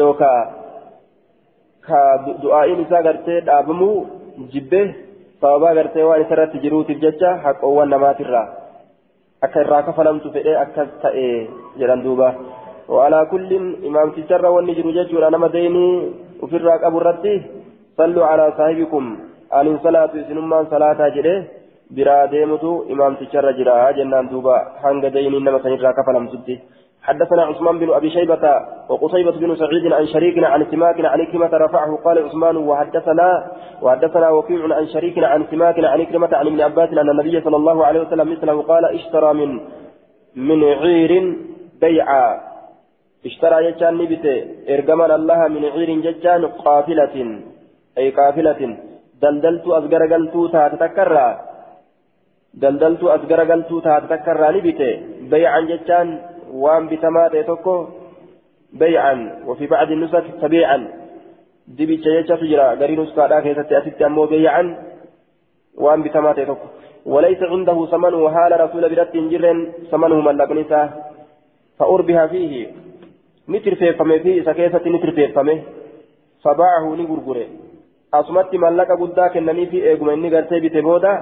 Speaker 1: yookaan ka du'aa'iin isaa gartee dhaabamuu jibbe sababaa gartee waan isarratti jiruutiif jecha haqoowwan namaatirraa akka irraa kafalamtu fedhee akkas ta'e jedhan duuba وعلى كل إمام تجرى والنجر ججر أنا مديني وفي الراقب الردي صلوا على صاحبكم. أن صلاة سنمان صلاة جده. برا ديمتو إمام تجرى جرا جنان دوبا. حنق ديني إنما سنجرى كفلم سدي حدثنا عثمان بن أبي شيبة وقصيبة بن سعيد عن شريك عن سماك عن كلمة رفعه قال عثمان وحدثنا وحدثنا وكيع عن شريك عن سماك عن كلمة عن ابن عباس أن النبي صلى الله عليه وسلم مثله قال اشترى من من عير بيعا. اشترى يجان نبته ارجمن الله من عير ججان قافلة أي قافلة. دلدلت ازغرغلتو تاتكرا دلدلت ازغرغلتو تاتكرا نبته بيعا ججان وان بتما تيتوكو بيعا. وفي بعض النسخ تبيعا. دبي تشيتشا تجرى. غري نسخة كيست أتت أمو بيعا. وان بتما تيتوكو وليس عنده ثمن وحال رسول برد جرن ثمنه ملقنسا فأربها فيه. نتر فيفمه فيه سكيسة نتر فيفمه فباعه نغرغره guddaa kennanii fi eeguma inni gartee bite booda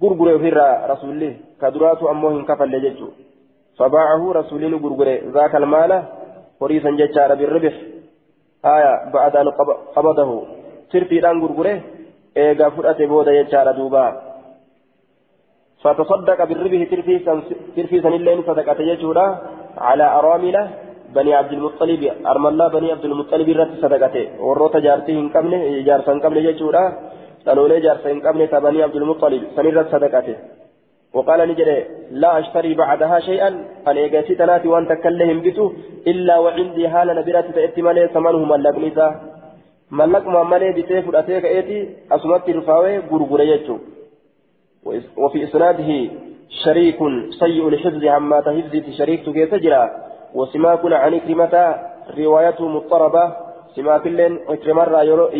Speaker 1: gurgure ofirraa rasuulli ka duraatu ammoo hin kafalle jechuudha. فباعه رسولين غرغره ذاك المال فريسا ججار بالربح آية بعد أن قبضه ترفي دان غرغره إيغا فرأت بودا ججار دوبا فتصدق بالربح ترفي ترفي سن اللين صدقة يجورا على أراملة بني عبد المطلب أرم الله بني عبد المطلب رت صدقته. وروت جارته إن قبل جارسا قبل يجورا سنولي جارسا إن قبل تبني عبد المطلب سنرت صدقته. وقال نجري لا أشتري بعدها شيئا أن إيجاسي تناتي وأن تكلهم بتو إلا وعندي حال نبرة تأتي مالي ثمنه ملك نسا ملك ما مالي بتيف الأتيك إيتي أسمت رفاوي غرغر يجو وفي إسناده شريك سيء الحفظ عما تهفزي شريك تجرى وسماك عن كلمة روايته مضطربة. سماك لين إكرمر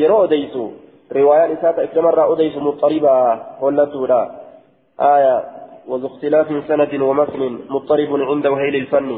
Speaker 1: يرو أديسو. رواية إساءة إكرمر أديسو مضطربة. ولا آية. وذو اختلاف سند ومتن مضطرب عند وهيل الفن.